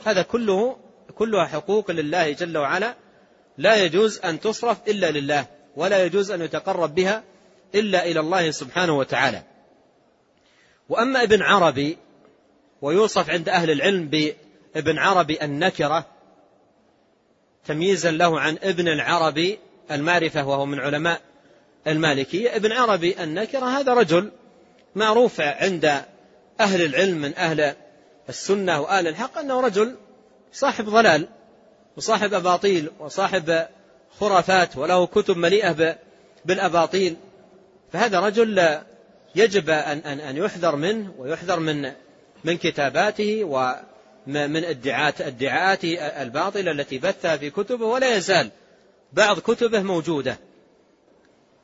هذا كله كلها حقوق لله جل وعلا. لا يجوز أن تصرف إلا لله ولا يجوز أن يتقرب بها إلا إلى الله سبحانه وتعالى. وأما ابن عربي ويوصف عند أهل العلم بابن عربي النكرة تمييزا له عن ابن العربي المعرفة وهو من علماء المالكية. ابن عربي النكرة هذا رجل معروف عند أهل العلم من أهل السنة وآل الحق أنه رجل صاحب ضلال وصاحب أباطيل وصاحب خرافات وله كتب مليئة بالأباطيل. فهذا رجل يجب أن أن أن يحذر منه ويحذر من من كتاباته ومن ادعاءات ادعاءات الباطلة التي بثها في كتبه ولا يزال بعض كتبه موجودة.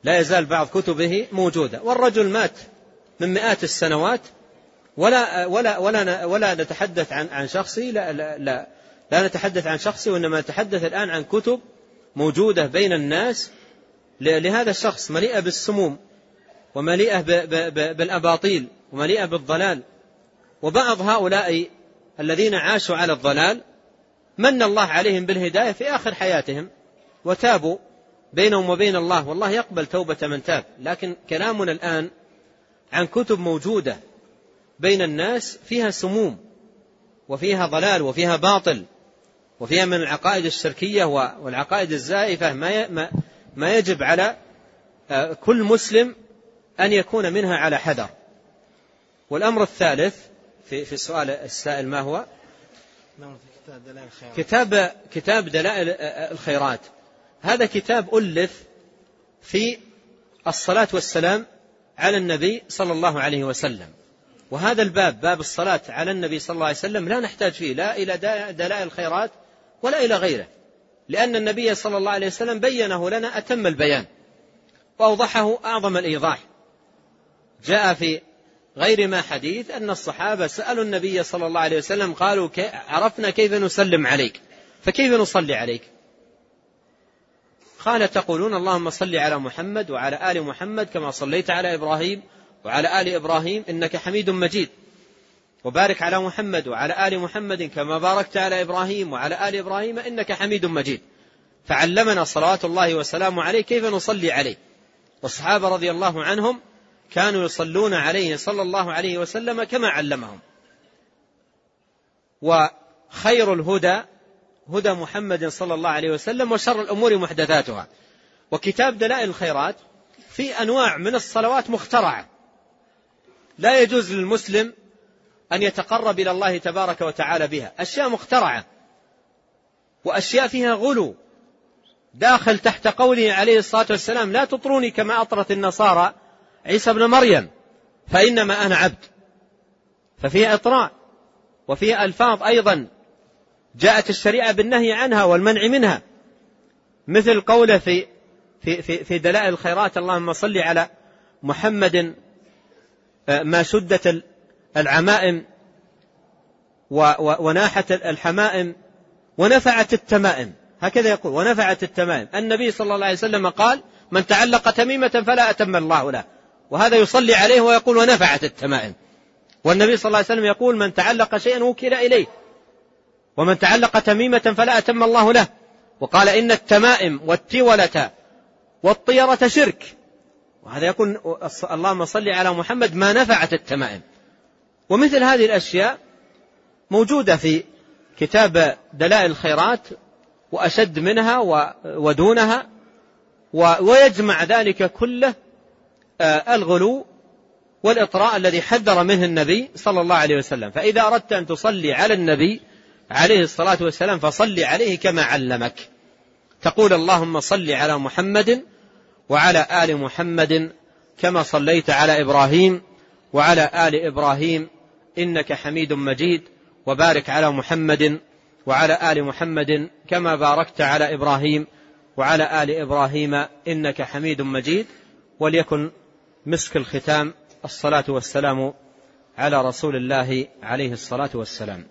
لا يزال بعض كتبه موجودة. والرجل مات من مئات السنوات ولا ولا ولا ولا نتحدث عن عن شخصي لا لا لا, لا نتحدث عن شخصي وإنما نتحدث الآن عن كتب موجودة بين الناس لهذا الشخص مليئة بالسموم ومليئة بالأباطيل ومليئة بالضلال. وبعض هؤلاء الذين عاشوا على الضلال من الله عليهم بالهداية في آخر حياتهم وتابوا بينهم وبين الله. والله يقبل توبة من تاب. لكن كلامنا الآن عن كتب موجودة بين الناس فيها سموم وفيها ضلال وفيها باطل وفيها من العقائد الشركية والعقائد الزائفة ما ما يجب على آه، كل مسلم أن يكون منها على حذر. والأمر الثالث في في السؤال السائل ما هو؟ نعم، كتاب كتاب دلائل الخيرات. هذا كتاب ألف في الصلاة والسلام على النبي صلى الله عليه وسلم. وهذا الباب باب الصلاة على النبي صلى الله عليه وسلم لا نحتاج فيه لا إلى دلائل الخيرات ولا إلى غيره. لأن النبي صلى الله عليه وسلم بينه لنا أتم البيان. وأوضحه أعظم الإيضاح. جاء في غير ما حديث أن الصحابة سألوا النبي صلى الله عليه وسلم قالوا عرفنا كيف نسلم عليك. فكيف نصلي عليك؟ قال تقولون اللهم صل على محمد وعلى آل محمد كما صليت على إبراهيم وعلى آل إبراهيم إنك حميد مجيد. وبارك على محمد وعلى آل محمد كما باركت على إبراهيم وعلى آل إبراهيم إنك حميد مجيد. فعلمنا صلوات الله وسلامه عليه كيف نصلي عليه. والصحابة رضي الله عنهم كانوا يصلون عليه صلى الله عليه وسلم كما علمهم. وخير الهدى هدى محمد صلى الله عليه وسلم وشر الأمور محدثاتها. وكتاب دلائل الخيرات في أنواع من الصلوات مخترعة. لا يجوز للمسلم أن يتقرب إلى الله تبارك وتعالى بها. أشياء مخترعة. وأشياء فيها غلو. داخل تحت قوله عليه الصلاة والسلام لا تطروني كما أطرت النصارى عيسى ابن مريم. فإنما أنا عبد. ففيها إطراء. وفيها ألفاظ أيضا جاءت الشريعة بالنهي عنها والمنع منها. مثل قوله في في في, في دلائل الخيرات اللهم صل على محمد آه، ما شدت العمائم وناحت الحمائم ونفعت التمائم. هكذا يقول ونفعت التمائم. النبي صلى الله عليه وسلم قال من تعلق تميمة فلا أتم الله له. وهذا يصلي عليه ويقول ونفعت التمائم. والنبي صلى الله عليه وسلم يقول من تعلق شيئا وكل إليه. ومن تعلق تميمة فلا أتم الله له. وقال إن التمائم والتولة والطيرة شرك. وهذا يقول اللهم صل على محمد ما نفعت التمائم. ومثل هذه الأشياء موجودة في كتاب دلائل الخيرات وأشد منها ودونها. ويجمع ذلك كله الغلو والإطراء الذي حذر منه النبي صلى الله عليه وسلم. فإذا أردت أن تصلي على النبي عليه الصلاة والسلام فصل عليه كما علمك. تقول اللهم صل على محمد وعلى آل محمد كما صليت على إبراهيم وعلى آل إبراهيم إنك حميد مجيد وبارك على محمد وعلى آل محمد كما باركت على إبراهيم وعلى آل إبراهيم إنك حميد مجيد. وليكن مسك الختام الصلاة والسلام على رسول الله عليه الصلاة والسلام.